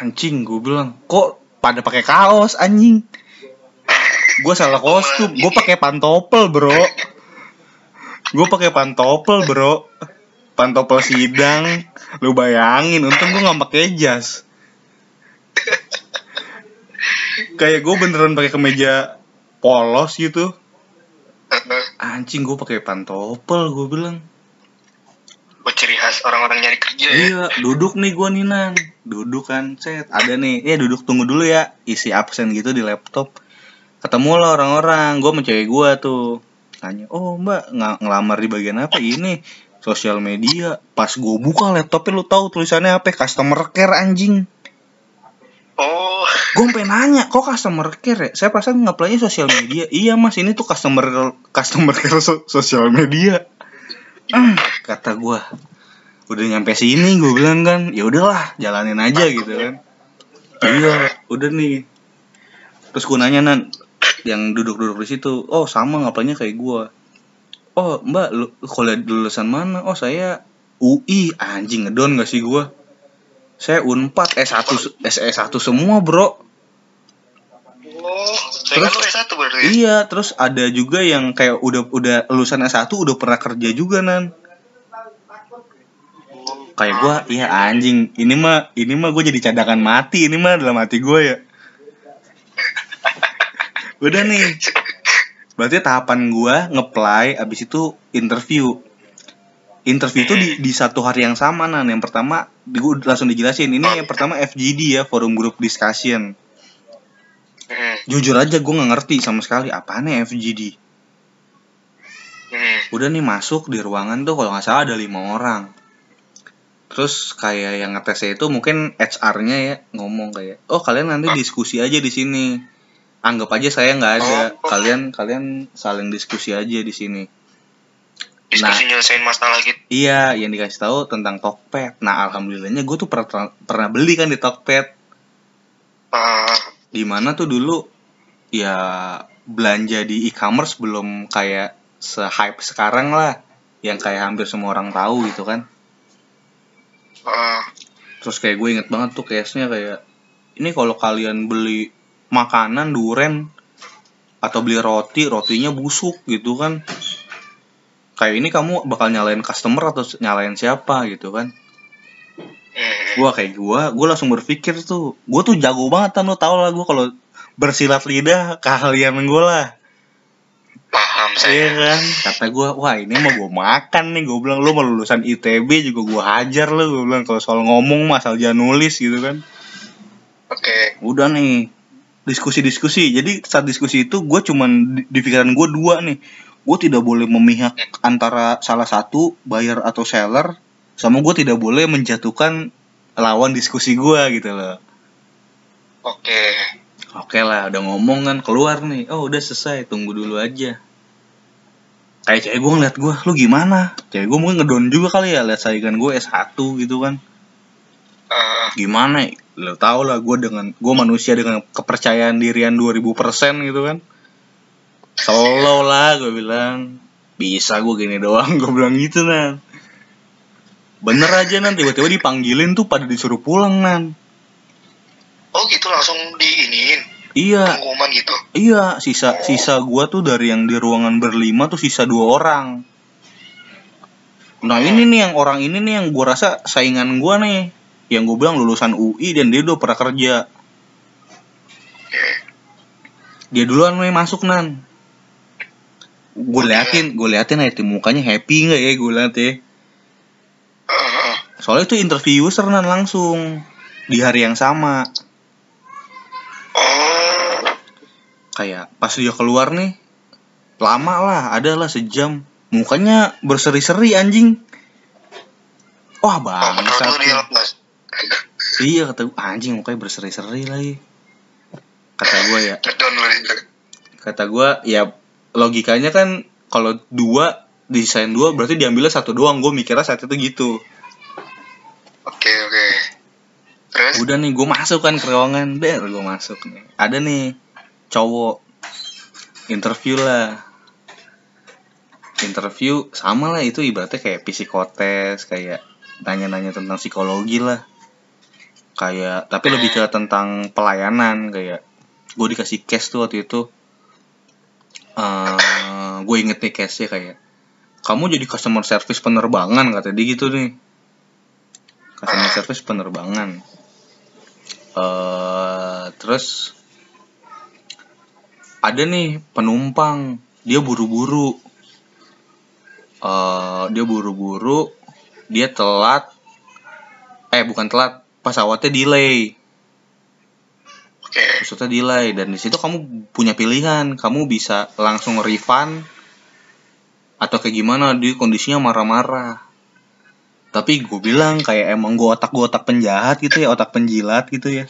Speaker 1: Anjing gue bilang kok pada pakai kaos anjing gue salah kostum gue pakai pantopel bro gue pakai pantopel bro pantopel sidang lu bayangin untung gue nggak pakai jas kayak gue beneran pakai kemeja polos gitu anjing gue pakai pantopel gue bilang
Speaker 2: Buat ciri khas orang-orang nyari kerja ya.
Speaker 1: Iya, duduk nih gua nih Nan. Duduk kan, set. Ada nih. Ya duduk tunggu dulu ya. Isi absen gitu di laptop. Ketemu lah orang-orang. Sama cewek gua tuh. Tanya, "Oh, Mbak, ng- ngelamar di bagian apa ini?" Sosial media. Pas gua buka laptopnya lu tahu tulisannya apa? Customer care anjing.
Speaker 2: Oh,
Speaker 1: Gue pengen nanya, kok customer care ya? Saya pasang nge sosial media. Iya mas, ini tuh customer customer care so- sosial media. Ah, kata gue, udah nyampe sini gue bilang kan, ya udahlah, jalanin aja gitu kan. Iya, udah nih. Terus gue nanya nan, yang duduk-duduk di situ, oh sama ngapainnya kayak gue. Oh mbak, lu kuliah lulusan mana? Oh saya UI, anjing ngedon gak sih gue? Saya Unpad S1 S1 semua, Bro.
Speaker 2: oh, lu S1 berarti ya?
Speaker 1: Iya, terus ada juga yang kayak udah udah lulusan S1 udah pernah kerja juga nan. Kayak gua, iya anjing, ini mah ini mah gue jadi cadangan mati, ini mah dalam hati gue ya. Udah nih. Berarti tahapan gua ngeplay abis itu interview. Interview itu di, di satu hari yang sama nan. Yang pertama, gue langsung dijelasin. Ini yang pertama FGD ya, Forum Group Discussion.
Speaker 2: Hmm,
Speaker 1: Jujur aja gue nggak ngerti sama sekali apaan ya FGD.
Speaker 2: hmm.
Speaker 1: udah nih masuk di ruangan tuh kalau nggak salah ada lima orang terus kayak yang ngetesnya itu mungkin HR-nya ya ngomong kayak oh kalian nanti diskusi aja di sini anggap aja saya nggak ada.
Speaker 2: Oh.
Speaker 1: kalian kalian saling diskusi aja di sini.
Speaker 2: Diskusi nyelesain masalah gitu.
Speaker 1: iya yang dikasih tahu tentang Tokped. Nah alhamdulillahnya gue tuh pernah pernah beli kan di Tokped.
Speaker 2: Ah,
Speaker 1: di mana tuh dulu ya belanja di e-commerce belum kayak se-hype sekarang lah. Yang kayak hampir semua orang tahu gitu kan.
Speaker 2: Heeh.
Speaker 1: terus kayak gue inget banget tuh case-nya kayak ini kalau kalian beli makanan duren atau beli roti rotinya busuk gitu kan. Kayak ini kamu bakal nyalain customer atau nyalain siapa gitu kan.
Speaker 2: Hmm.
Speaker 1: gua kayak gua gua langsung berpikir tuh gua tuh jago banget kan lo tau lah gua kalau bersilat lidah keahlian gue lah.
Speaker 2: Paham
Speaker 1: Iya
Speaker 2: saya
Speaker 1: kan? Kata gua wah ini mah gua makan nih gue bilang. Lu mau lulusan ITB juga gua hajar lu gue bilang. Kalau soal ngomong mah asal jangan nulis gitu kan.
Speaker 2: Oke.
Speaker 1: Udah nih diskusi-diskusi. Jadi saat diskusi itu gue cuman di, di pikiran gue dua nih. Gue tidak boleh memihak antara salah satu buyer atau seller sama gue tidak boleh menjatuhkan lawan diskusi gue gitu loh.
Speaker 2: Oke.
Speaker 1: Oke lah udah ngomong kan keluar nih. Oh udah selesai tunggu dulu aja. Kayak cewek gue ngeliat gue lu gimana? Cewek gue mungkin ngedon juga kali ya lihat saingan gue S1 gitu kan
Speaker 2: Eh,
Speaker 1: gimana ya? lo tau lah gue dengan gue manusia dengan kepercayaan dirian 2000% gitu kan. Solo lah gue bilang. Bisa gue gini doang gue bilang gitu nan. Bener aja nan. Tiba-tiba dipanggilin tuh pada disuruh pulang nan.
Speaker 2: Oh gitu. Langsung diiniin
Speaker 1: iya.
Speaker 2: Pengumuman gitu?
Speaker 1: Iya. Sisa sisa gue tuh dari yang di ruangan berlima tuh sisa dua orang. Nah ini nih yang orang ini nih yang gue rasa saingan gue nih yang gue bilang lulusan UI dan dia udah pernah kerja. Dia duluan nih masuk nan. Gue liatin gue liatin aja tuh mukanya happy nggak ya gue liat ya? Soalnya itu interview user nan langsung. Di hari yang sama.
Speaker 2: Oh.
Speaker 1: Kayak pas dia keluar nih lama lah ada lah sejam. Mukanya berseri-seri anjing. Wah
Speaker 2: oh menurut
Speaker 1: iya kata gua, anjing mukanya berseri-seri lagi. Kata gue ya. Kata gue ya logikanya kan kalau dua desain dua berarti diambilnya satu doang. Gue mikirnya saat itu gitu.
Speaker 2: Oke oke. Terus?
Speaker 1: Udah nih gue masuk kan ke ruangan. Der gue masuk nih. Ada nih cowok. Interview lah. Interview sama lah itu ibaratnya kayak psikotes kayak nanya-nanya tentang psikologi lah kayak tapi lebih ke tentang pelayanan kayak gue dikasih case tuh waktu itu. Eh gue inget nih case nya kayak kamu jadi customer service penerbangan kata dia gitu nih. Customer service penerbangan. Eh terus ada nih penumpang. Dia buru-buru. Eh dia buru-buru. Dia telat. Eh bukan telat pesawatnya delay.
Speaker 2: Oke.
Speaker 1: Maksudnya delay dan di situ kamu punya pilihan. Kamu bisa langsung refund atau kayak gimana dia kondisinya marah-marah. Tapi gue bilang kayak emang gue otak gue otak penjahat gitu ya otak penjilat gitu ya.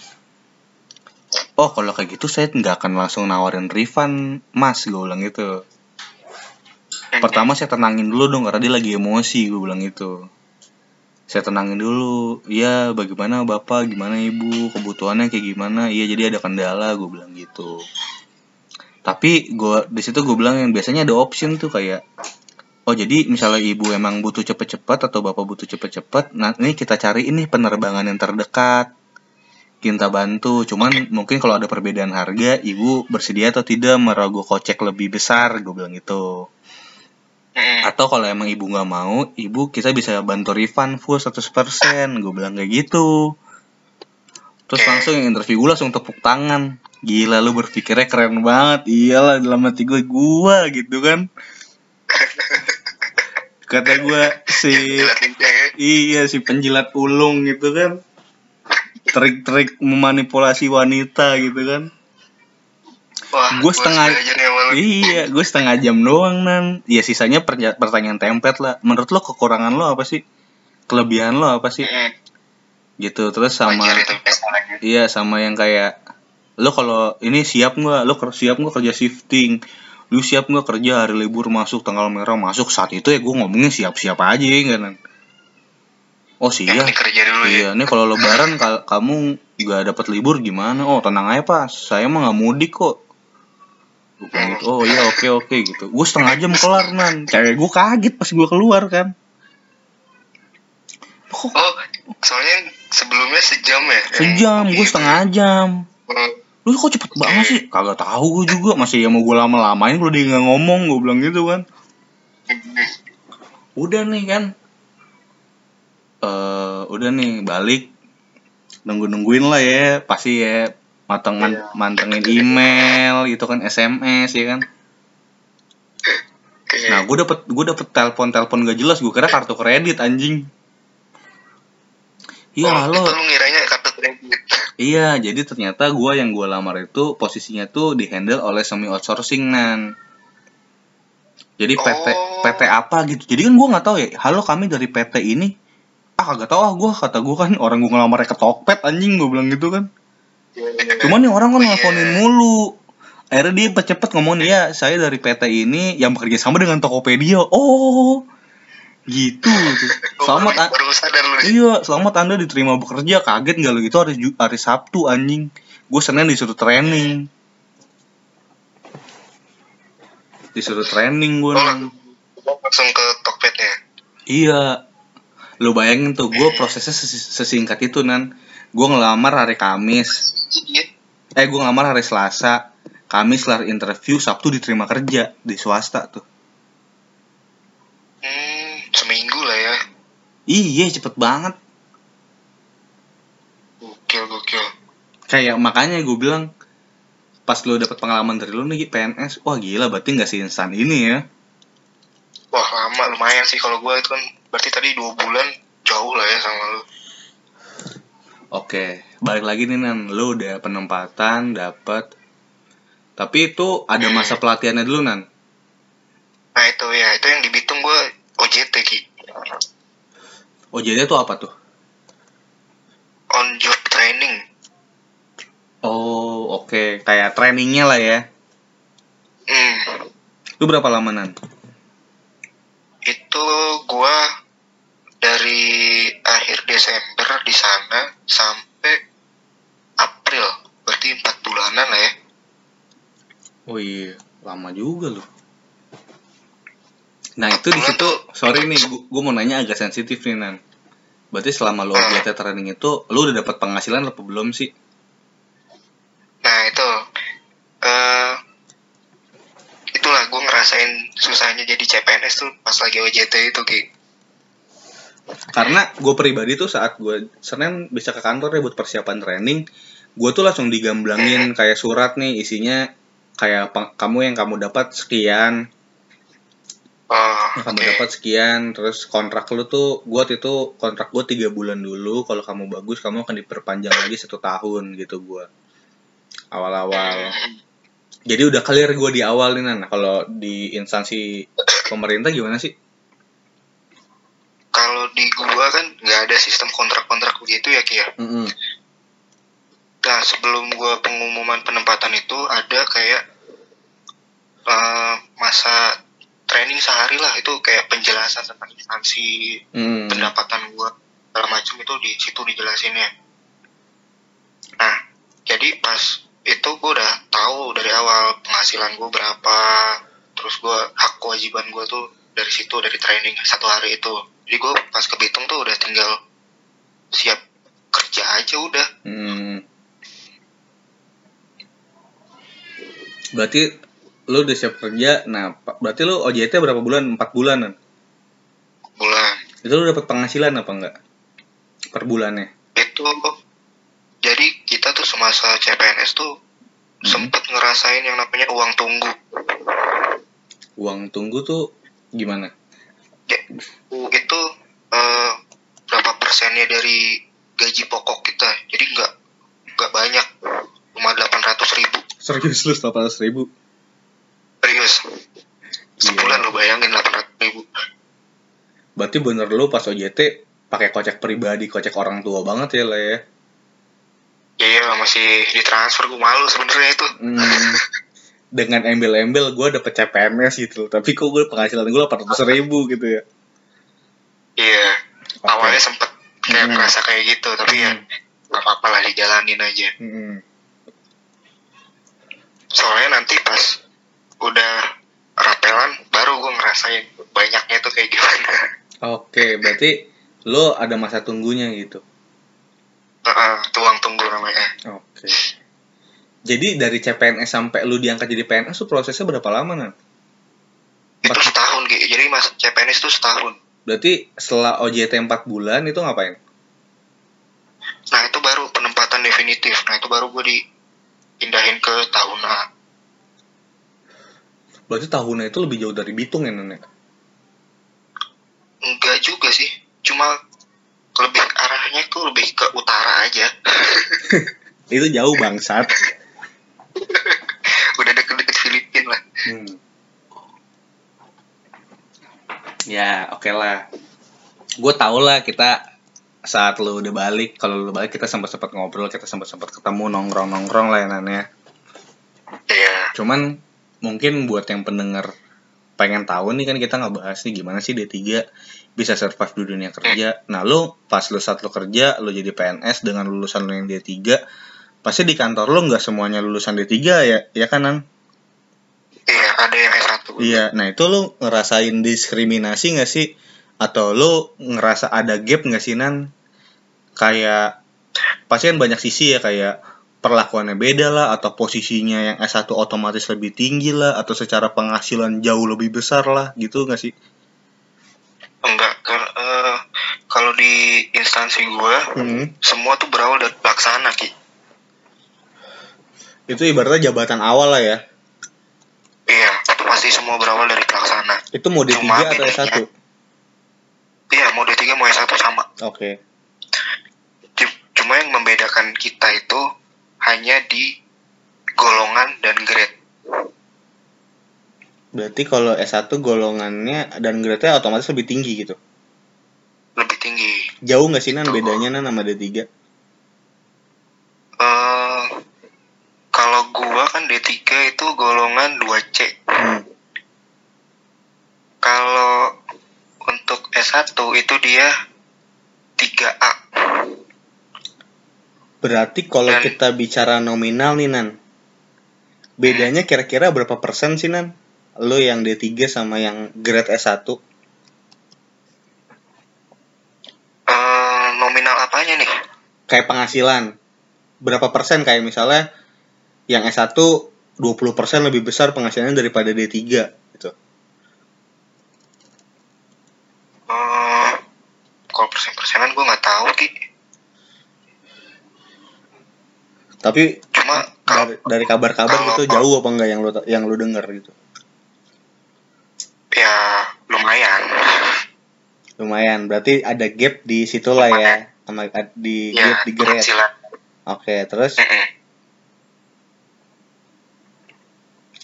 Speaker 1: Oh kalau kayak gitu saya nggak akan langsung nawarin refund mas gue bilang gitu. Pertama saya tenangin dulu dong karena dia lagi emosi gue bilang gitu saya tenangin dulu. Iya bagaimana bapak? Gimana ibu? Kebutuhannya kayak gimana? Iya jadi ada kendala gue bilang gitu. Tapi gue di situ gue bilang yang biasanya ada option tuh kayak oh jadi misalnya ibu emang butuh cepet-cepet atau bapak butuh cepet-cepet nah ini kita cari ini penerbangan yang terdekat. Kita bantu. Cuman mungkin kalau ada perbedaan harga ibu bersedia atau tidak merogoh kocek lebih besar gue bilang gitu
Speaker 2: Mm,
Speaker 1: atau kalau emang ibu nggak mau ibu kita bisa bantu refund full 100% gue bilang kayak gitu. Terus
Speaker 2: Oke.
Speaker 1: langsung yang interview gue langsung tepuk tangan. Gila lu berpikirnya keren banget. Iyalah dalam hati gue gua gitu kan. Kata gue si
Speaker 2: ya.
Speaker 1: Iya si penjilat ulung gitu kan. Trik-trik memanipulasi wanita gitu kan gua setengah-. Iya, gue setengah jam doang nan. Ya sisanya pertanyaan template lah. Menurut lo kekurangan lo apa sih? Kelebihan lo apa sih?
Speaker 2: Mm,
Speaker 1: Gitu. Terus sama iya sama yang kayak lo kalau ini siap nggak? Lo siap nggak kerja shifting? Lu siap nggak kerja hari libur masuk tanggal merah masuk saat itu ya gue ngomongnya siap-siap aja ya kan? Nan. Oh
Speaker 2: yang
Speaker 1: siap.
Speaker 2: penting kerja dulu ya
Speaker 1: Iya, nih kalau lebaran kamu nggak dapat libur gimana? Oh tenang aja pas, saya mah nggak mudik kok. Gitu oh iya oke oke gitu. Gue setengah jam kelar nan. Cewek gue kaget pas gue keluar kan. Kok
Speaker 2: oh soalnya sebelumnya sejam ya? Yang
Speaker 1: sejam gue setengah jam. Lu kok cepet banget sih? Kagak tahu gue juga masih ya mau gue lama lamain kalau dia nggak ngomong gue bilang gitu kan. Udah nih kan. Eh udah nih balik. Nunggu nungguin lah ya pasti ya mateng
Speaker 2: Iya.
Speaker 1: mantengin email gitu kan sms ya kan? Nah gue dapet gue dapet telepon telepon gak jelas gue kira kartu kredit anjing. Iya
Speaker 2: oh, lu ngiranya kartu kredit.
Speaker 1: Iya jadi ternyata gue yang gue lamar itu posisinya tuh di handle oleh semi outsourcing nan. Jadi PT
Speaker 2: Oh.
Speaker 1: PT apa gitu. Jadi kan gue nggak tahu ya halo kami dari PT ini. Ah kagak tahu ah gue kata gue kan orang gue ngelamarnya ke Tokped anjing gue bilang gitu kan Cuman nih orang kan
Speaker 2: Oh, iya.
Speaker 1: nelfonin mulu. Akhirnya dia cepet ngomong ya saya dari PT ini yang bekerja sama dengan Tokopedia. Oh, gitu. gitu. Selamat,
Speaker 2: baru,
Speaker 1: a-
Speaker 2: baru sadar lu nih
Speaker 1: iya, selamat anda diterima bekerja. Kaget nggak lo gitu hari hari Sabtu anjing. Gue senin disuruh training. Disuruh training gue.
Speaker 2: oh langsung ke Tokpednya
Speaker 1: Iya. Lo bayangin tuh, gue prosesnya ses- sesingkat itu nan. Gue ngelamar hari Kamis.
Speaker 2: iya
Speaker 1: Eh gue ngelamar hari Selasa. Kamis kelar interview, Sabtu diterima kerja di swasta tuh.
Speaker 2: hmm, seminggu lah ya
Speaker 1: Iya cepet banget.
Speaker 2: gokil gokil
Speaker 1: Kayak makanya gue bilang pas lo dapet pengalaman dari lo nih PNS, wah gila berarti nggak instan ini ya.
Speaker 2: wah lama lumayan sih kalau gue itu kan berarti tadi dua bulan jauh lah ya sama lu
Speaker 1: Oke, balik lagi nih Nan, lo udah penempatan dapet. Tapi itu ada masa pelatihannya dulu Nan.
Speaker 2: nah itu ya itu yang di Bitung gue OJT ki
Speaker 1: jadi itu apa tuh?
Speaker 2: on job training
Speaker 1: Oh oke, kayak trainingnya lah ya.
Speaker 2: hmm,
Speaker 1: Lu berapa lama Nan?
Speaker 2: itu gue dari akhir Desember di sana sampai April berarti empat bulanan lah ya
Speaker 1: Oh iya, lama juga loh. Nah itu di situ, sorry nih, gue mau nanya agak sensitif nih Nan. Berarti selama lo OJT training itu, lo udah dapat penghasilan apa belum sih?
Speaker 2: nah itu eh itulah gue ngerasain susahnya jadi CPNS tuh pas lagi OJT itu ki
Speaker 1: Karena gue pribadi tuh saat gue Senin bisa ke kantor ya buat persiapan training, gue tuh langsung digamblangin kayak surat nih isinya kayak kamu yang kamu dapat sekian,
Speaker 2: oh
Speaker 1: yang kamu dapat sekian, terus kontrak lu tuh, gue waktu itu kontrak gue tiga bulan dulu, kalau kamu bagus kamu akan diperpanjang lagi satu tahun gitu gue awal-awal. Jadi udah clear gue di awal nih Nan. Kalau di instansi pemerintah gimana sih?
Speaker 2: Kalau di gua kan nggak ada sistem kontrak-kontrak begitu ya Ki ya.
Speaker 1: Mm-mm.
Speaker 2: Nah sebelum gua pengumuman penempatan itu ada kayak eh, masa training sehari lah itu kayak penjelasan tentang instansi
Speaker 1: Mm.
Speaker 2: pendapatan gua segala macam itu di situ dijelasinnya. Nah jadi pas itu gua udah tahu dari awal penghasilan gua berapa, terus gua hak kewajiban gua tuh dari situ dari training satu hari itu. Jadi gua pas ke Bitung tuh udah tinggal siap kerja aja udah.
Speaker 1: Mm. Berarti lu udah siap kerja. Nah, berarti lu OJT berapa bulan? 4 bulanan.
Speaker 2: bulan.
Speaker 1: Itu lu dapat penghasilan apa enggak? Per bulannya.
Speaker 2: Itu jadi kita tuh semasa CPNS tuh
Speaker 1: Hmm.
Speaker 2: sempet ngerasain yang namanya uang tunggu.
Speaker 1: Uang tunggu tuh gimana?
Speaker 2: Itu eh, berapa persennya dari gaji pokok kita. Jadi nggak nggak banyak, cuma 800 ribu.
Speaker 1: Serius lu 800 ribu?
Speaker 2: Serius. Sebulan
Speaker 1: Iya.
Speaker 2: lo bayangin 800 ribu.
Speaker 1: Berarti bener lu pas OJT pakai kocek pribadi, kocek orang tua banget ya lah ya.
Speaker 2: Iya masih ditransfer gue malu sebenarnya itu.
Speaker 1: Hmm. Dengan embel-embel gue dapet CPNS gitu Tapi kok gue penghasilan gue 800 ribu gitu ya
Speaker 2: Iya.
Speaker 1: Oke.
Speaker 2: Awalnya sempet kayak
Speaker 1: Hmm.
Speaker 2: merasa kayak gitu, tapi ya nggak apa-apa lah dijalanin aja.
Speaker 1: Hmm.
Speaker 2: soalnya nanti pas udah rapelan baru gue ngerasain banyaknya tuh kayak gimana
Speaker 1: Oke, berarti lo ada masa tunggunya gitu.
Speaker 2: Heeh, tuang tunggu namanya
Speaker 1: Oke. Jadi dari CPNS sampai lu diangkat jadi PNS tuh prosesnya berapa lama nan?
Speaker 2: itu setahun gitu jadi mas CPNS itu setahun
Speaker 1: Berarti setelah OJT 4 bulan itu ngapain?
Speaker 2: nah itu baru penempatan definitif nah itu baru gue dipindahin ke tahunan
Speaker 1: Berarti tahunnya itu lebih jauh dari Bitung ya Nan? ya?
Speaker 2: enggak juga sih cuma lebih arahnya tuh lebih ke utara aja
Speaker 1: Itu jauh bangsat.
Speaker 2: udah deket-deket Filipina lah
Speaker 1: Hmm. Ya, oke lah. Gue tau lah kita saat lu udah balik, kalau lu balik kita sempat sempat ngobrol, kita sempat sempat ketemu nongkrong nongkrong lah ya Nan, ya.
Speaker 2: iya
Speaker 1: Cuman mungkin buat yang pendengar pengen tahu nih kan kita nggak bahas nih gimana sih D3 bisa survive di dunia kerja. Nah, lu pas lu saat lu kerja, lu jadi PNS dengan lulusan lu yang D3, pasti di kantor lu nggak semuanya lulusan D3 ya, ya kan Nan?
Speaker 2: iya ada yang S1
Speaker 1: Iya, nah itu lu ngerasain diskriminasi nggak sih? Atau lu ngerasa ada gap nggak sih Nan? Kayak pasti kan banyak sisi ya kayak perlakuannya beda lah atau posisinya yang S1 otomatis lebih tinggi lah atau secara penghasilan jauh lebih besar lah gitu nggak sih?
Speaker 2: enggak kar- eh, kalau di instansi gue
Speaker 1: Hmm.
Speaker 2: semua tuh berawal dari pelaksana ki
Speaker 1: Itu ibaratnya jabatan awal lah ya.
Speaker 2: iya itu pasti semua berawal dari pelaksana
Speaker 1: Itu D3
Speaker 2: Cuma
Speaker 1: atau S1?
Speaker 2: bedanya- iya mau D3 mau S1 sama
Speaker 1: Oke.
Speaker 2: Cu- cuma yang membedakan kita itu hanya di golongan dan grade
Speaker 1: Berarti kalau S1 golongannya dan grade-nya otomatis lebih tinggi gitu.
Speaker 2: lebih tinggi
Speaker 1: Jauh nggak sih Nan bedanya Nan sama D3?
Speaker 2: eh kalau gua kan D3 itu golongan 2C
Speaker 1: Hmm.
Speaker 2: kalau untuk S1 itu dia 3A
Speaker 1: Berarti kalau
Speaker 2: Dan-
Speaker 1: kita bicara nominal nih Nan, bedanya kira-kira berapa persen sih Nan? Lo yang D3 sama yang grade S1?
Speaker 2: Eh, nominal apanya nih
Speaker 1: Kayak penghasilan. Berapa persen kayak misalnya yang S1 20% lebih besar penghasilannya daripada D3 gitu.
Speaker 2: Eh, kalau persen-persenan gue nggak tahu ki
Speaker 1: Tapi
Speaker 2: cuma
Speaker 1: dari, dari kabar-kabar gitu jauh apa enggak yang lo yang lo denger gitu.
Speaker 2: ya lumayan
Speaker 1: Lumayan, berarti ada gap di situ lah ya. Sama di
Speaker 2: ya
Speaker 1: gap di grade. Oke, terus
Speaker 2: Mm-mm.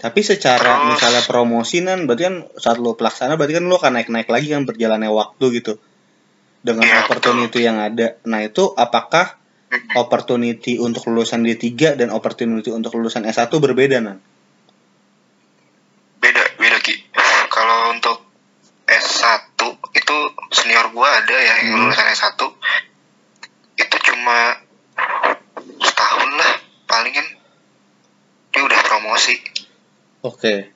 Speaker 1: Tapi secara
Speaker 2: Terus-
Speaker 1: misalnya promosi kan berarti kan saat lo pelaksana berarti kan lo akan naik-naik lagi kan berjalannya waktu gitu. Dengan
Speaker 2: Iya,
Speaker 1: opportunity yang ada. Nah, itu apakah opportunity untuk lulusan D3 dan opportunity untuk lulusan S1 berbeda, Nan?
Speaker 2: beda beda ki kalau untuk S1 itu senior gua ada ya yang
Speaker 1: Hmm.
Speaker 2: lulusan S1 itu cuma setahun lah palingan dia udah promosi
Speaker 1: Oke.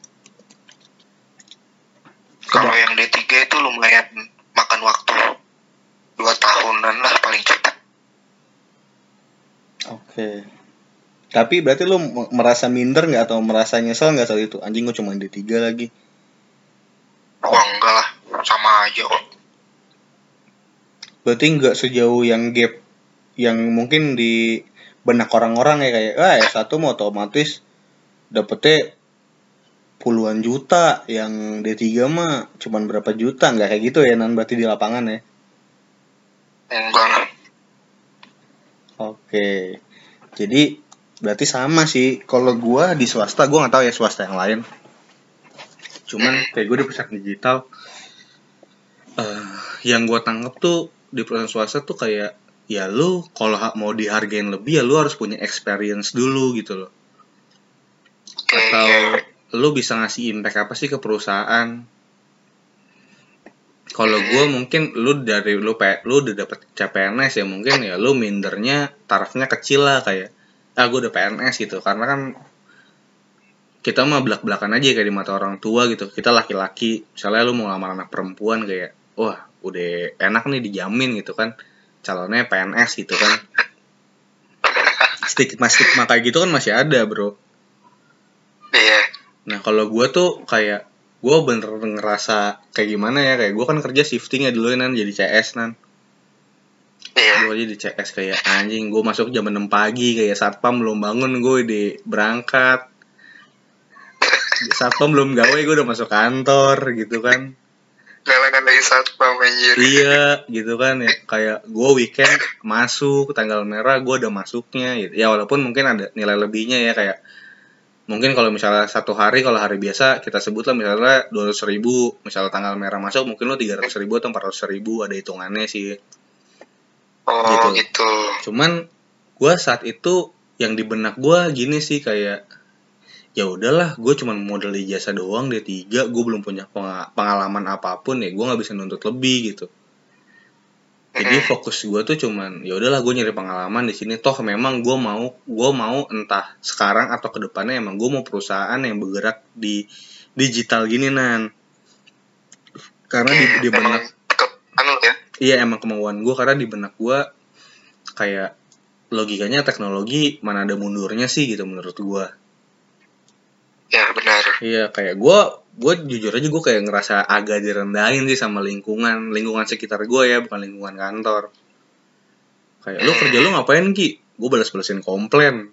Speaker 2: kalau yang D3 itu lumayan makan waktu dua tahunan lah paling cepat
Speaker 1: Oke. Tapi berarti m- merasa minder nggak atau merasa nyesel nggak saat itu? Anjing gue cuma D3 lagi.
Speaker 2: wah enggak lah sama aja kok
Speaker 1: Berarti nggak sejauh yang gap yang mungkin di benak orang-orang ya kayak ah S1 mau otomatis dapetnya puluhan juta yang D3 mah cuman berapa juta nggak kayak gitu ya nan berarti di lapangan ya?
Speaker 2: Enggak
Speaker 1: oke jadi berarti sama sih. Kalau gua di swasta gua nggak tahu ya swasta yang lain. Cuman kayak gue di perusahaan digital eh yang gua tangkap tuh di perusahaan swasta tuh kayak ya lu kalau mau dihargain lebih ya lu harus punya experience dulu gitu loh. Atau
Speaker 2: ya
Speaker 1: lu bisa ngasih impact apa sih ke perusahaan? Kalau gue mungkin lu dari lu lu udah dapet CPNS ya mungkin ya lu mindernya tarafnya kecil lah kayak ah gue udah PNS gitu. Karena kan kita mah belak belakan aja kayak di mata orang tua gitu. Kita laki-laki misalnya lu mau ngelamar anak perempuan kayak wah udah enak nih dijamin gitu kan. Calonnya PNS gitu kan. Stigma stigma kayak gitu kan masih ada bro.
Speaker 2: Iya
Speaker 1: nah kalau gue tuh kayak gue bener ngerasa kayak gimana ya kayak gue kan kerja shifting ya dulu nan jadi CS nan.
Speaker 2: Iya.
Speaker 1: Gue aja di CS kayak anjing gue masuk jam 6 pagi kayak satpam belum bangun gue di berangkat. Satpam belum gawe gue udah masuk kantor gitu kan.
Speaker 2: Galangan dari satpam anjir.
Speaker 1: Iya gitu kan ya. Kayak gue weekend masuk tanggal merah gue udah masuknya gitu. Ya walaupun mungkin ada nilai lebihnya ya kayak mungkin kalau misalnya satu hari kalau hari biasa kita sebut lah misalnya dua ribu. Misalnya tanggal merah masuk mungkin lo tiga ribu atau empat ribu ada hitungannya sih.
Speaker 2: Oh
Speaker 1: gitu.
Speaker 2: gitu,
Speaker 1: cuman gue saat itu yang di benak gue gini sih kayak ya udahlah gue cuman modal ijazah doang dia tiga gue belum punya penga- pengalaman apa pun ya gue nggak bisa nuntut lebih gitu jadi fokus gue tuh cuman ya udahlah gue nyari pengalaman di sini. Toh memang gue mau gue mau entah sekarang atau ke depannya emang gue mau perusahaan yang bergerak di digital gini nan. Karena di, di benak
Speaker 2: ke anu ya?
Speaker 1: Iya emang kemauan gue karena di benak gue kayak logikanya teknologi mana ada mundurnya sih gitu menurut gue
Speaker 2: ya benar.
Speaker 1: Iya kayak gue gue jujur aja gue kayak ngerasa agak direndahin sih sama lingkungan. Lingkungan sekitar gue ya bukan lingkungan kantor. Kayak lu kerja lu ngapain ki? Gue balas-balasin komplain.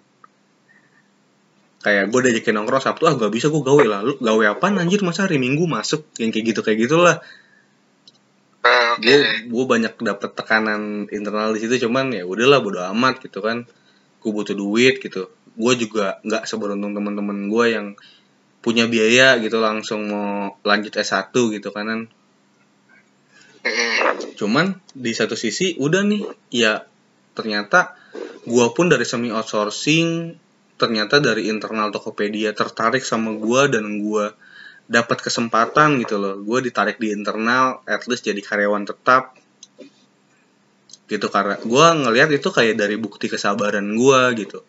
Speaker 1: Kayak gue diajakin nongkrong sabtu ah gak bisa gue gawe lah. Lu gawe apa anjir? Masa hari minggu masuk? Yang kayak gitu kayak gitulah.
Speaker 2: Ah,
Speaker 1: gue gue banyak dapet tekanan internal di situ cuman ya udahlah bodo amat gitu kan. Gue butuh duit gitu gue juga nggak seberuntung teman-teman gue yang punya biaya gitu langsung mau lanjut S1 gitu kanan cuman di satu sisi udah nih ya ternyata gue pun dari semi outsourcing ternyata dari internal Tokopedia tertarik sama gue dan gue dapat kesempatan gitu loh. Gue ditarik di internal at least jadi karyawan tetap gitu karena gue ngelihat itu kayak dari bukti kesabaran gue gitu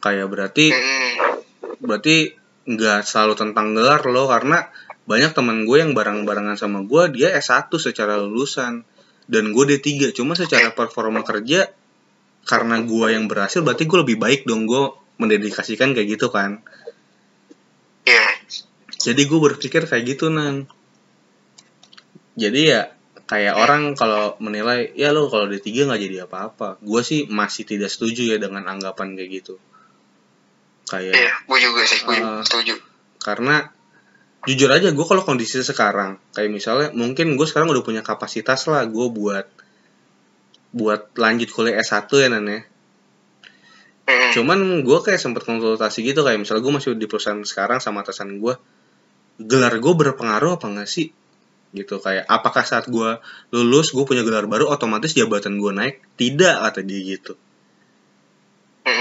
Speaker 1: kayak berarti
Speaker 2: Mm-mm.
Speaker 1: berarti nggak selalu tentang gelar loh karena banyak teman gue yang bareng-barengan sama gue dia S1 secara lulusan dan gue D3 cuma secara performa kerja karena gue yang berhasil berarti gue lebih baik dong gue mendedikasikan kayak gitu kan.
Speaker 2: Iya.
Speaker 1: Jadi gue berpikir kayak gitu nan jadi ya kayak orang kalau menilai ya lo kalau D3 nggak jadi apa-apa. Gue sih masih tidak setuju ya dengan anggapan kayak gitu kayak
Speaker 2: iya gue juga sih gue
Speaker 1: Ah.
Speaker 2: setuju
Speaker 1: karena jujur aja gue kalau kondisi sekarang kayak misalnya mungkin gue sekarang udah punya kapasitas lah gue buat buat lanjut kuliah S1 ya Nan ya
Speaker 2: Mm-mm.
Speaker 1: cuman gue kayak sempet konsultasi gitu kayak misalnya gue masih di perusahaan sekarang sama atasan gue gelar gue berpengaruh apa enggak sih gitu kayak apakah saat gue lulus gue punya gelar baru otomatis jabatan gue naik tidak kata dia gitu.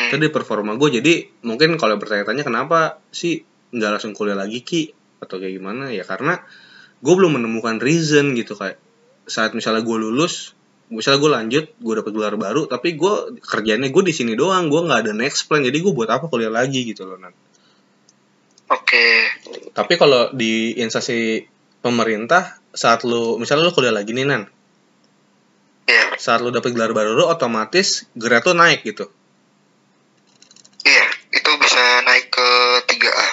Speaker 1: Itu di performa gue jadi mungkin kalau bertanya-tanya kenapa sih nggak langsung kuliah lagi ki? Atau kayak gimana? Ya karena gue belum menemukan reason gitu kayak saat misalnya gue lulus misalnya gue lanjut gue dapet gelar baru tapi gue kerjanya gue di sini doang gue nggak ada next plan jadi gue buat apa kuliah lagi gitu loh Nan.
Speaker 2: oke.
Speaker 1: Tapi kalau di instansi pemerintah saat lu misalnya lu kuliah lagi nih nan.
Speaker 2: Iya.
Speaker 1: Saat lu dapet gelar baru lu otomatis grade tuh naik gitu
Speaker 2: iya itu bisa naik ke 3A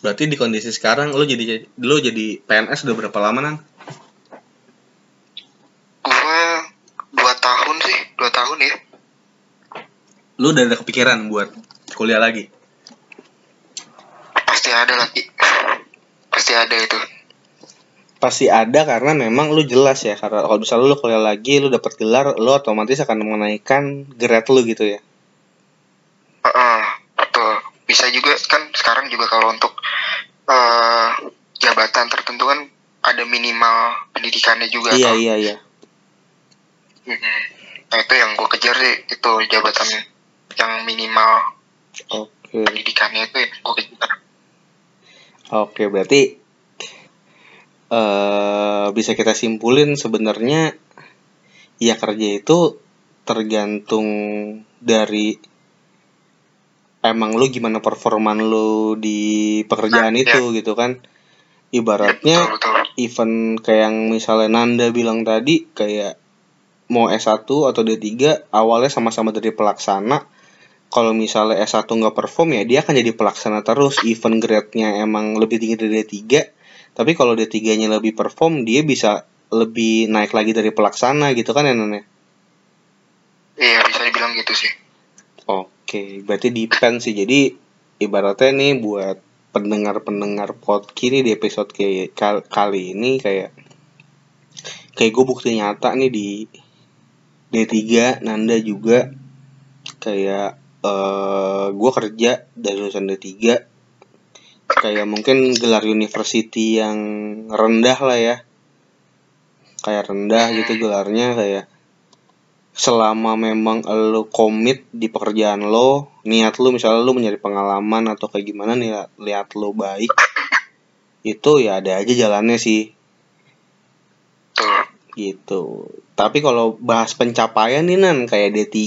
Speaker 1: berarti di kondisi sekarang lu jadi lu jadi PNS udah berapa lama nan
Speaker 2: gue dua tahun sih dua tahun ya.
Speaker 1: Lu udah ada kepikiran buat kuliah lagi?
Speaker 2: Pasti ada lagi pasti ada itu.
Speaker 3: Pasti ada karena memang lu jelas ya karena kalau misalnya lu kuliah lagi lu dapat gelar lu otomatis akan menaikkan grade lu gitu ya
Speaker 2: Heeh, betul. Bisa juga kan sekarang juga kalau untuk eh, jabatan tertentu kan ada minimal pendidikannya juga
Speaker 3: iya iya iya.
Speaker 2: Mm-mm. nah itu yang gue kejar sih itu jabatan yang minimal
Speaker 3: oke.
Speaker 2: pendidikannya itu yang gue kejar.
Speaker 3: Oke berarti eh bisa kita simpulin sebenarnya ya kerja itu tergantung dari
Speaker 1: emang lu gimana performan lu di pekerjaan
Speaker 2: Nah,
Speaker 1: itu gitu kan? Ibaratnya
Speaker 2: betul betul.
Speaker 1: event kayak yang misalnya Nanda bilang tadi kayak mau S1 atau D3 awalnya sama-sama dari pelaksana. Kalau misalnya S1 nggak perform ya dia akan jadi pelaksana terus. Event grade-nya emang lebih tinggi dari D3 tapi kalau D3 nya lebih perform dia bisa lebih naik lagi dari pelaksana gitu kan ya ya?
Speaker 2: iya bisa dibilang gitu sih.
Speaker 1: Oke, berarti depend sih. Jadi ibaratnya nih buat pendengar-pendengar podcast ini di episode kayak kal- kali ini kayak kayak gue bukti nyata nih di D3 Nanda juga kayak eh gue kerja dari lulusan D3 kayak mungkin gelar university yang rendah lah ya kayak rendah gitu gelarnya kayak selama memang lo komit di pekerjaan lo niat lo misalnya lo mencari pengalaman atau kayak gimana nih lihat lo baik itu ya ada aja jalannya sih. Gitu. Tapi kalau bahas pencapaian nih nan kayak D3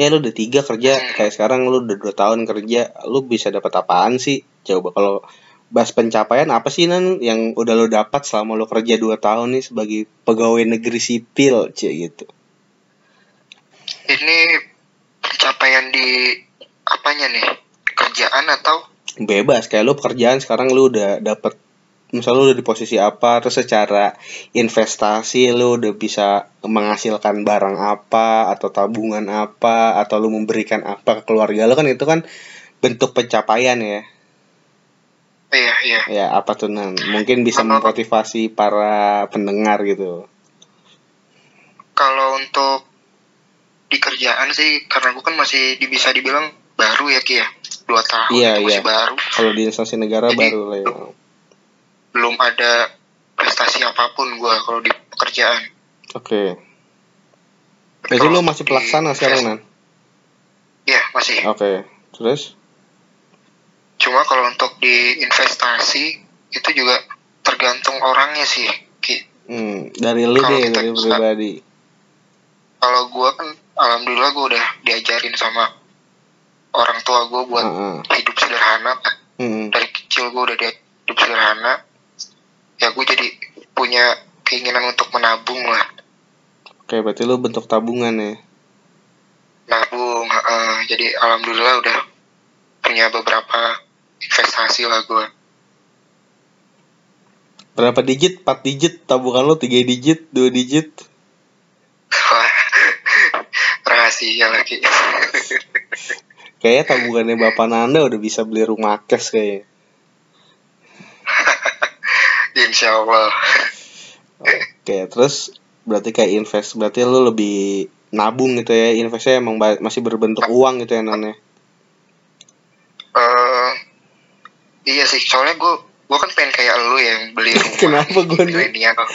Speaker 1: ya lo D3 kerja kayak sekarang lo udah 2 tahun kerja lo bisa dapat apaan sih? Coba kalau bahas pencapaian apa sih nan yang udah lo dapat selama lo kerja 2 tahun nih sebagai pegawai negeri sipil cie gitu
Speaker 2: ini pencapaian di apanya nih? Kerjaan atau?
Speaker 1: Bebas kayak lu pekerjaan sekarang lu udah dapet misalnya lu udah di posisi apa terus secara investasi lu udah bisa menghasilkan barang apa atau tabungan apa atau lu memberikan apa ke keluarga lu kan itu kan bentuk pencapaian ya.
Speaker 2: Iya iya.
Speaker 1: Ya apa tuh nan? Mungkin bisa memotivasi para pendengar gitu.
Speaker 2: Kalau untuk di kerjaan sih karena gue kan masih bisa dibilang baru ya Ki ya. Dua tahun
Speaker 1: Iya,
Speaker 2: itu masih
Speaker 1: iya.
Speaker 2: baru.
Speaker 1: Kalau di instansi negara
Speaker 2: Jadi,
Speaker 1: baru lah ya.
Speaker 2: belum ada prestasi apa pun gue kalau di pekerjaan.
Speaker 1: Oke.
Speaker 2: Tapi
Speaker 1: jadi lu
Speaker 2: untuk
Speaker 1: masih pelaksana sekarang nan?
Speaker 2: Iya masih.
Speaker 1: Oke. Terus?
Speaker 2: Cuma kalau untuk di investasi itu juga tergantung orangnya sih Ki.
Speaker 1: Hmm, dari lu deh dari pribadi.
Speaker 2: Kalau gue kan alhamdulillah gue udah diajarin sama orang tua gue buat
Speaker 1: Heeh.
Speaker 2: hidup sederhana kan.
Speaker 1: Hmm.
Speaker 2: dari kecil gue udah di- hidup sederhana ya gue jadi punya keinginan untuk menabung lah
Speaker 1: Oke, berarti lu bentuk tabungan ya.
Speaker 2: nabung heeh. jadi alhamdulillah udah punya beberapa investasi lah gue
Speaker 1: Berapa digit? 4 digit? Tabungan lu 3 digit? 2 digit?
Speaker 2: rahasia lagi
Speaker 1: Kayaknya tabungannya Bapak Nanda udah bisa beli rumah cash kayaknya.
Speaker 2: insya Allah
Speaker 1: Oke, terus berarti kayak invest. Berarti lu lebih nabung gitu ya. Investnya emang masih berbentuk uang gitu ya Nan ya.
Speaker 2: Eh, iya sih soalnya gue gue kan pengen kayak lu yang beli rumah
Speaker 1: Kenapa gua nih?
Speaker 2: milenial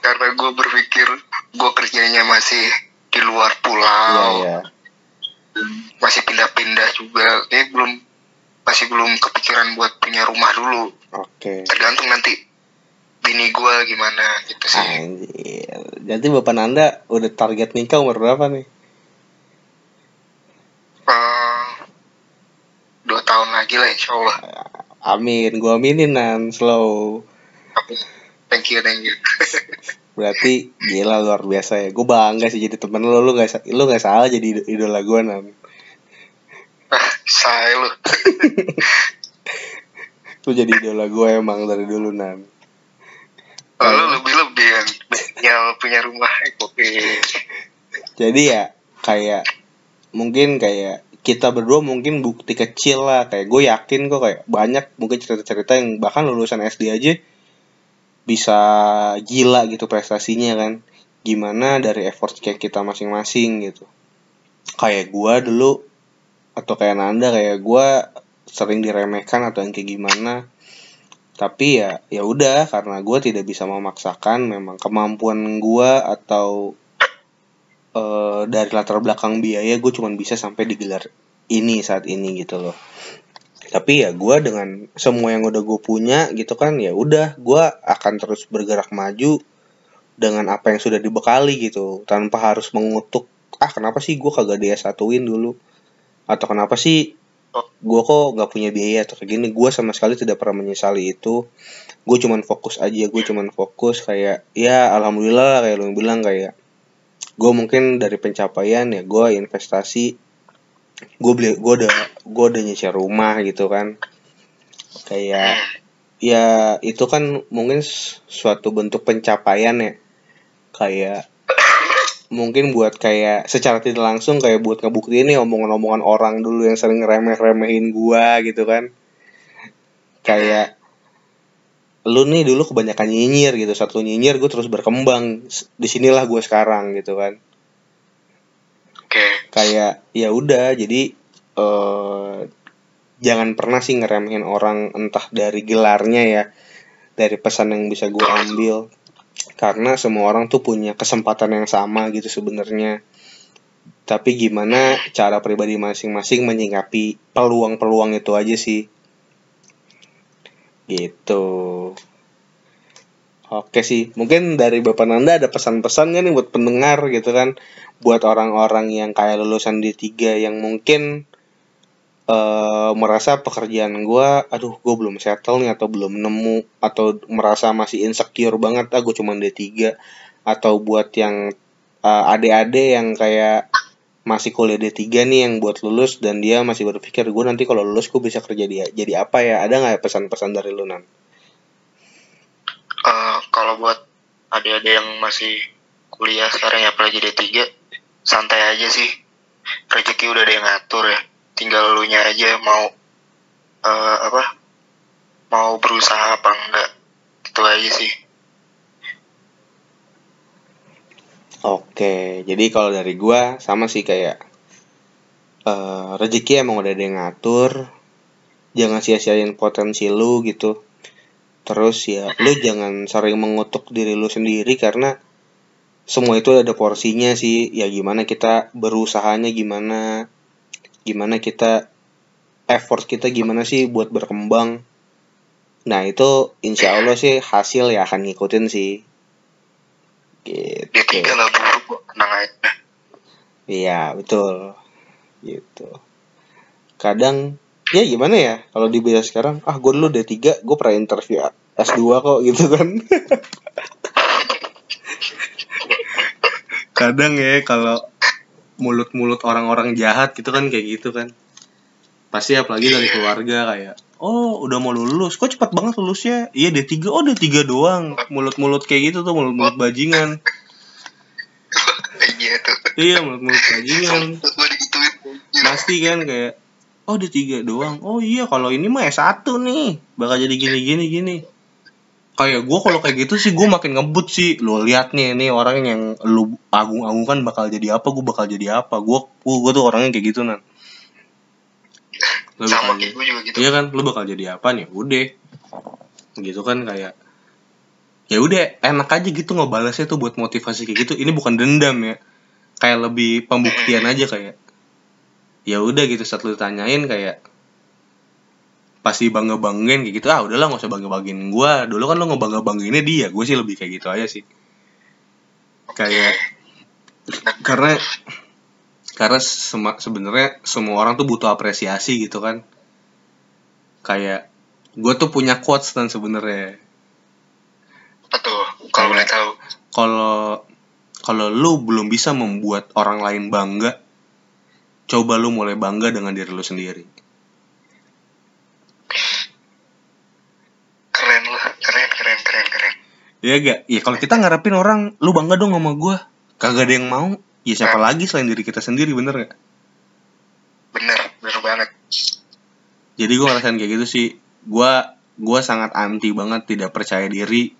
Speaker 2: karena gue berpikir gue kerjanya masih di luar pulau
Speaker 1: iya.
Speaker 2: masih pindah-pindah juga kayak belum masih belum kepikiran buat punya rumah dulu
Speaker 1: Oke.
Speaker 2: tergantung nanti bini gue gimana gitu sih
Speaker 1: Anjir. Jadi Bapak Nanda udah target nikah umur berapa nih?
Speaker 2: Eh, dua tahun lagi lah insya Allah
Speaker 1: Amin, gua aminin Nan, slow.
Speaker 2: Thank you thank you
Speaker 1: Berarti gila luar biasa ya. Gue bangga sih jadi temen lu. Lu gak, sa- lu gak salah jadi ido- idola gue nan.
Speaker 2: ah saya lu
Speaker 1: Lu jadi idola gue emang dari dulu nan.
Speaker 2: Lalu lebih lebih yang yang punya rumah oke
Speaker 1: Jadi ya kayak mungkin kayak kita berdua mungkin bukti kecil lah kayak gue yakin kok kayak banyak mungkin cerita-cerita yang bahkan lulusan SD aja bisa gila gitu prestasinya kan. Gimana dari effort kayak kita masing-masing gitu. Kayak gue dulu atau kayak Nanda kayak gue sering diremehkan atau yang kayak gimana. Tapi ya ya udah karena gue tidak bisa memaksakan memang kemampuan gue atau eh, dari latar belakang biaya gue cuman bisa sampai di gelar ini saat ini gitu loh tapi ya gue dengan semua yang udah gue punya gitu kan ya udah gue akan terus bergerak maju dengan apa yang sudah dibekali gitu tanpa harus mengutuk ah kenapa sih gue kagak dia satuin dulu? Atau kenapa sih gue kok nggak punya biaya? Atau kayak gini gue sama sekali tidak pernah menyesali itu. Gue cuman fokus aja gue cuman fokus kayak ya alhamdulillah lah kayak lo bilang kayak gue mungkin dari pencapaian ya gue investasi gue beli gue udah gue udah nyicil rumah gitu kan. Kayak ya itu kan mungkin suatu bentuk pencapaian ya. Kayak mungkin buat kayak secara tidak langsung kayak buat ngebuktiin nih omongan-omongan orang dulu yang sering remeh-remehin gua gitu kan. Kayak lu nih dulu kebanyakan nyinyir gitu. Satu nyinyir gue terus berkembang. Di sinilah gue sekarang gitu kan kayak ya udah jadi eh jangan pernah sih ngeremehin orang entah dari gelarnya ya dari pesan yang bisa gue ambil. Karena semua orang tuh punya kesempatan yang sama gitu sebenarnya. Tapi gimana cara pribadi masing-masing menyikapi peluang-peluang itu aja sih. Gitu oke sih mungkin dari bapak Nanda ada pesan-pesan nggak nih buat pendengar gitu kan. Buat orang-orang yang kayak lulusan D3 yang mungkin eh merasa pekerjaan gue aduh gue belum settle nih atau belum nemu atau merasa masih insecure banget ah gue cuma D3 atau buat yang eh, adik-adik yang kayak masih kuliah D3 nih yang buat lulus dan dia masih berpikir gue nanti kalau lulus gue bisa kerja dia jadi apa ya? Ada nggak pesan-pesan dari lu nan
Speaker 2: Eh, kalau buat adik-adik yang masih kuliah sekarang ya apalagi D3 santai aja sih rezeki udah ada yang ngatur ya tinggal lu nya aja mau eh, apa mau berusaha apa enggak itu aja sih
Speaker 1: Oke, jadi kalau dari gua sama sih kayak eh rezeki emang udah ada yang ngatur. Jangan sia-siain potensi lu gitu. Terus ya lu jangan sering mengutuk diri lu sendiri karena semua itu ada porsinya sih. Ya gimana kita berusahanya gimana gimana kita effort kita gimana sih buat berkembang. Nah, itu insya Allah sih hasil ya akan ngikutin sih. Gitu.
Speaker 2: D3 nggak buruk tenang aja
Speaker 1: Iya, betul. Gitu. Kadang ya gimana ya? Kalau di beda sekarang ah gue dulu D3 gue pernah interview S2 kok gitu kan. Kadang ya kalau mulut-mulut orang-orang jahat gitu kan kayak gitu kan. Pasti apalagi dari keluarga kayak oh udah mau lulus. Kok cepat banget lulusnya? Iya D3 oh D3 doang. Mulut-mulut kayak gitu tuh mulut-mulut bajingan.
Speaker 2: Iya tuh.
Speaker 1: Iya mulut-mulut bajingan. Pasti kan kayak oh ada tiga doang. Oh iya kalau ini mah S1 nih. Bakal jadi gini gini gini. Kayak gue kalau kayak gitu sih gue makin ngebut sih. Lo lihat nih ini orang yang lu agung-agungkan bakal jadi apa gue bakal jadi apa. Gue gue, tuh orangnya kayak gitu nan. Lu
Speaker 2: sama
Speaker 1: bakal
Speaker 2: kayak gue juga gitu.
Speaker 1: Iya kan lu bakal jadi apa nih? Udah. Gitu kan kayak ya udah enak aja gitu ngebalasnya tuh buat motivasi kayak gitu. Ini bukan dendam ya. Kayak lebih pembuktian aja kayak ya udah gitu saat lu tanyain kayak pasti bangga banggain kayak gitu ah udahlah nggak usah bangga banggain gue dulu kan lo ngebangga banggainnya dia gue sih lebih kayak gitu aja sih. Kayak karena karena sema- sebenarnya semua orang tuh butuh apresiasi gitu kan. Kayak gue tuh punya quotes dan sebenarnya.
Speaker 2: Apa tuh? Kalau boleh tahu.
Speaker 1: kalau kalau lu belum bisa membuat orang lain bangga coba lu mulai bangga dengan diri lu sendiri
Speaker 2: keren lah keren keren keren keren
Speaker 1: Iya gak? Ya kalau kita ngarepin orang, lu bangga dong sama gue. Kagak ada yang mau. Ya siapa lagi selain diri kita sendiri, bener gak?
Speaker 2: bener bener banget
Speaker 1: Jadi gue ngerasain kayak gitu sih. Gue gua sangat anti banget, tidak percaya diri.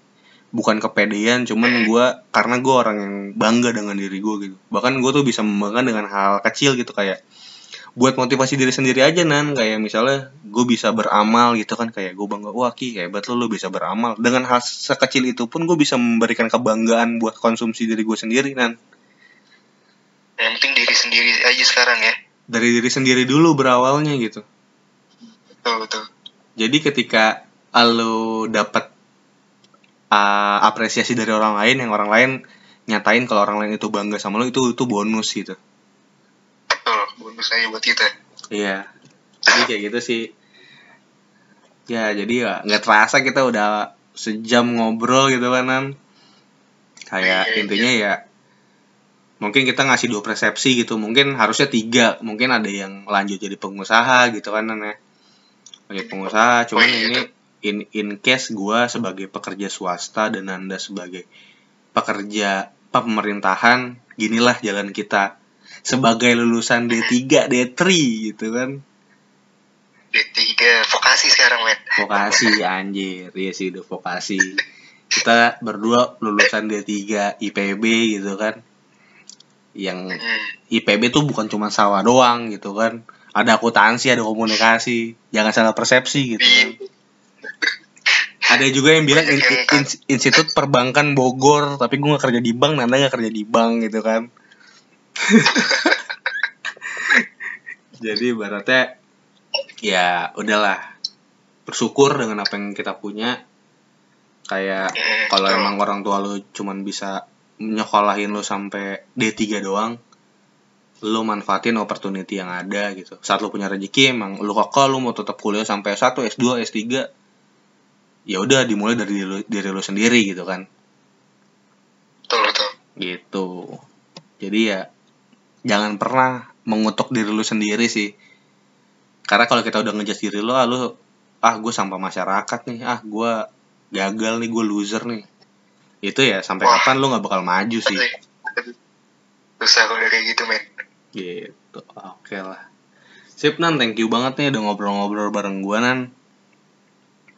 Speaker 1: Bukan kepedean, cuman gue karena gue orang yang bangga dengan diri gue gitu. Bahkan gue tuh bisa membanggakan dengan hal kecil gitu kayak buat motivasi diri sendiri aja nan. Kayak misalnya gue bisa beramal gitu kan kayak gue bangga wah ki hebat lo lo bisa beramal. Dengan hal sekecil itu pun gue bisa memberikan kebanggaan buat konsumsi diri gue sendiri nan.
Speaker 2: Yang penting diri sendiri aja sekarang ya.
Speaker 1: Dari diri sendiri dulu berawalnya gitu.
Speaker 2: Betul betul.
Speaker 1: Jadi ketika lo dapat uh, apresiasi dari orang lain yang orang lain nyatain kalau orang lain itu bangga sama lo itu itu bonus gitu
Speaker 2: betul bonus aja buat kita
Speaker 1: iya jadi kayak gitu sih ya jadi ya nggak terasa kita udah sejam ngobrol gitu kan Nan. kayak
Speaker 2: Iya, iya.
Speaker 1: intinya ya mungkin kita ngasih dua persepsi gitu mungkin harusnya tiga mungkin ada yang lanjut jadi pengusaha gitu kan Nan ya lanjut pengusaha cuman
Speaker 2: Oh, iya.
Speaker 1: ini in in case gua sebagai pekerja swasta dan anda sebagai pekerja pemerintahan ginilah jalan kita. Sebagai lulusan D3 D3 gitu kan.
Speaker 2: D3 vokasi sekarang men.
Speaker 1: Vokasi anjir. Iya sih udah vokasi. Kita berdua lulusan D3 IPB gitu kan. Yang
Speaker 2: hmm.
Speaker 1: IPB tuh bukan cuma sawah doang gitu kan. Ada akuntansi ada komunikasi. Jangan salah persepsi gitu kan.
Speaker 2: Iya.
Speaker 1: Ada juga yang bilang in- in- institut perbankan Bogor tapi gue gak kerja di bank Nanda gak kerja di bank gitu kan. Jadi ibaratnya ya udahlah. Bersyukur dengan apa yang kita punya. Kayak kalau emang orang tua lu cuman bisa nyekolahin lu sampai D3 doang lu manfaatin opportunity yang ada gitu. Saat lu punya rezeki emang lu kok lu mau tetap kuliah sampai S1 S2 S3 ya udah dimulai dari diri lu, diri lu sendiri gitu kan.
Speaker 2: Betul betul.
Speaker 1: Gitu. Jadi ya jangan pernah mengutuk diri lu sendiri sih. Karena kalau kita udah ngejudge diri lu ah lu ah gue sampah masyarakat nih ah gue gagal nih gue loser nih. Itu ya sampai
Speaker 2: Wah.
Speaker 1: kapan lu nggak bakal maju sih?
Speaker 2: Susah kalau kayak gitu men.
Speaker 1: Gitu. Oke lah. Sip nan. Thank you banget nih udah ngobrol-ngobrol bareng gue nan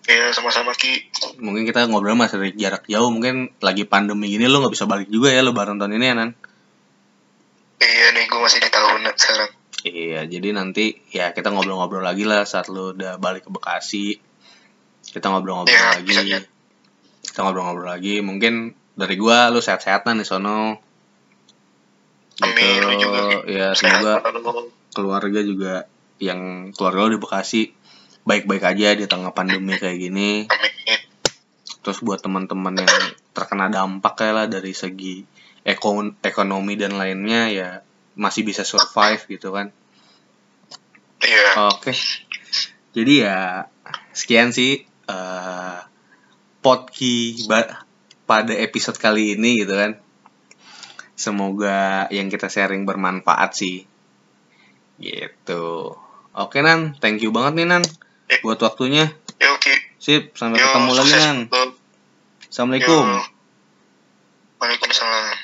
Speaker 2: ya sama-sama ki
Speaker 1: mungkin kita ngobrol masih dari jarak jauh mungkin lagi pandemi gini lu nggak bisa balik juga ya lu bareng tahun ini ya nan
Speaker 2: iya nih gue masih di tahun sekarang
Speaker 1: Iya, jadi nanti ya kita ngobrol-ngobrol lagi lah saat lu udah balik ke Bekasi. Kita ngobrol-ngobrol
Speaker 2: Iya,
Speaker 1: lagi.
Speaker 2: bisa, bisa.
Speaker 1: Kita ngobrol-ngobrol lagi. Mungkin dari gua lu sehat-sehatan di sono.
Speaker 2: Amin, lu juga.
Speaker 1: Ya, semoga keluarga juga yang keluarga lu di Bekasi baik-baik aja di tengah pandemi kayak gini. Terus buat teman-teman yang terkena dampak ya lah dari segi ekon ekonomi dan lainnya ya masih bisa survive gitu kan.
Speaker 2: iya
Speaker 1: Oke. Jadi ya sekian sih eh podki ba- pada episode kali ini gitu kan. Semoga yang kita sharing bermanfaat sih. Gitu. Oke Nan, thank you banget nih Nan buat waktunya.
Speaker 2: ya oke
Speaker 1: Sip, sampai
Speaker 2: Yo,
Speaker 1: ketemu lagi
Speaker 2: sukses
Speaker 1: Nan.
Speaker 2: bro.
Speaker 1: Assalamualaikum.
Speaker 2: Yo. Waalaikumsalam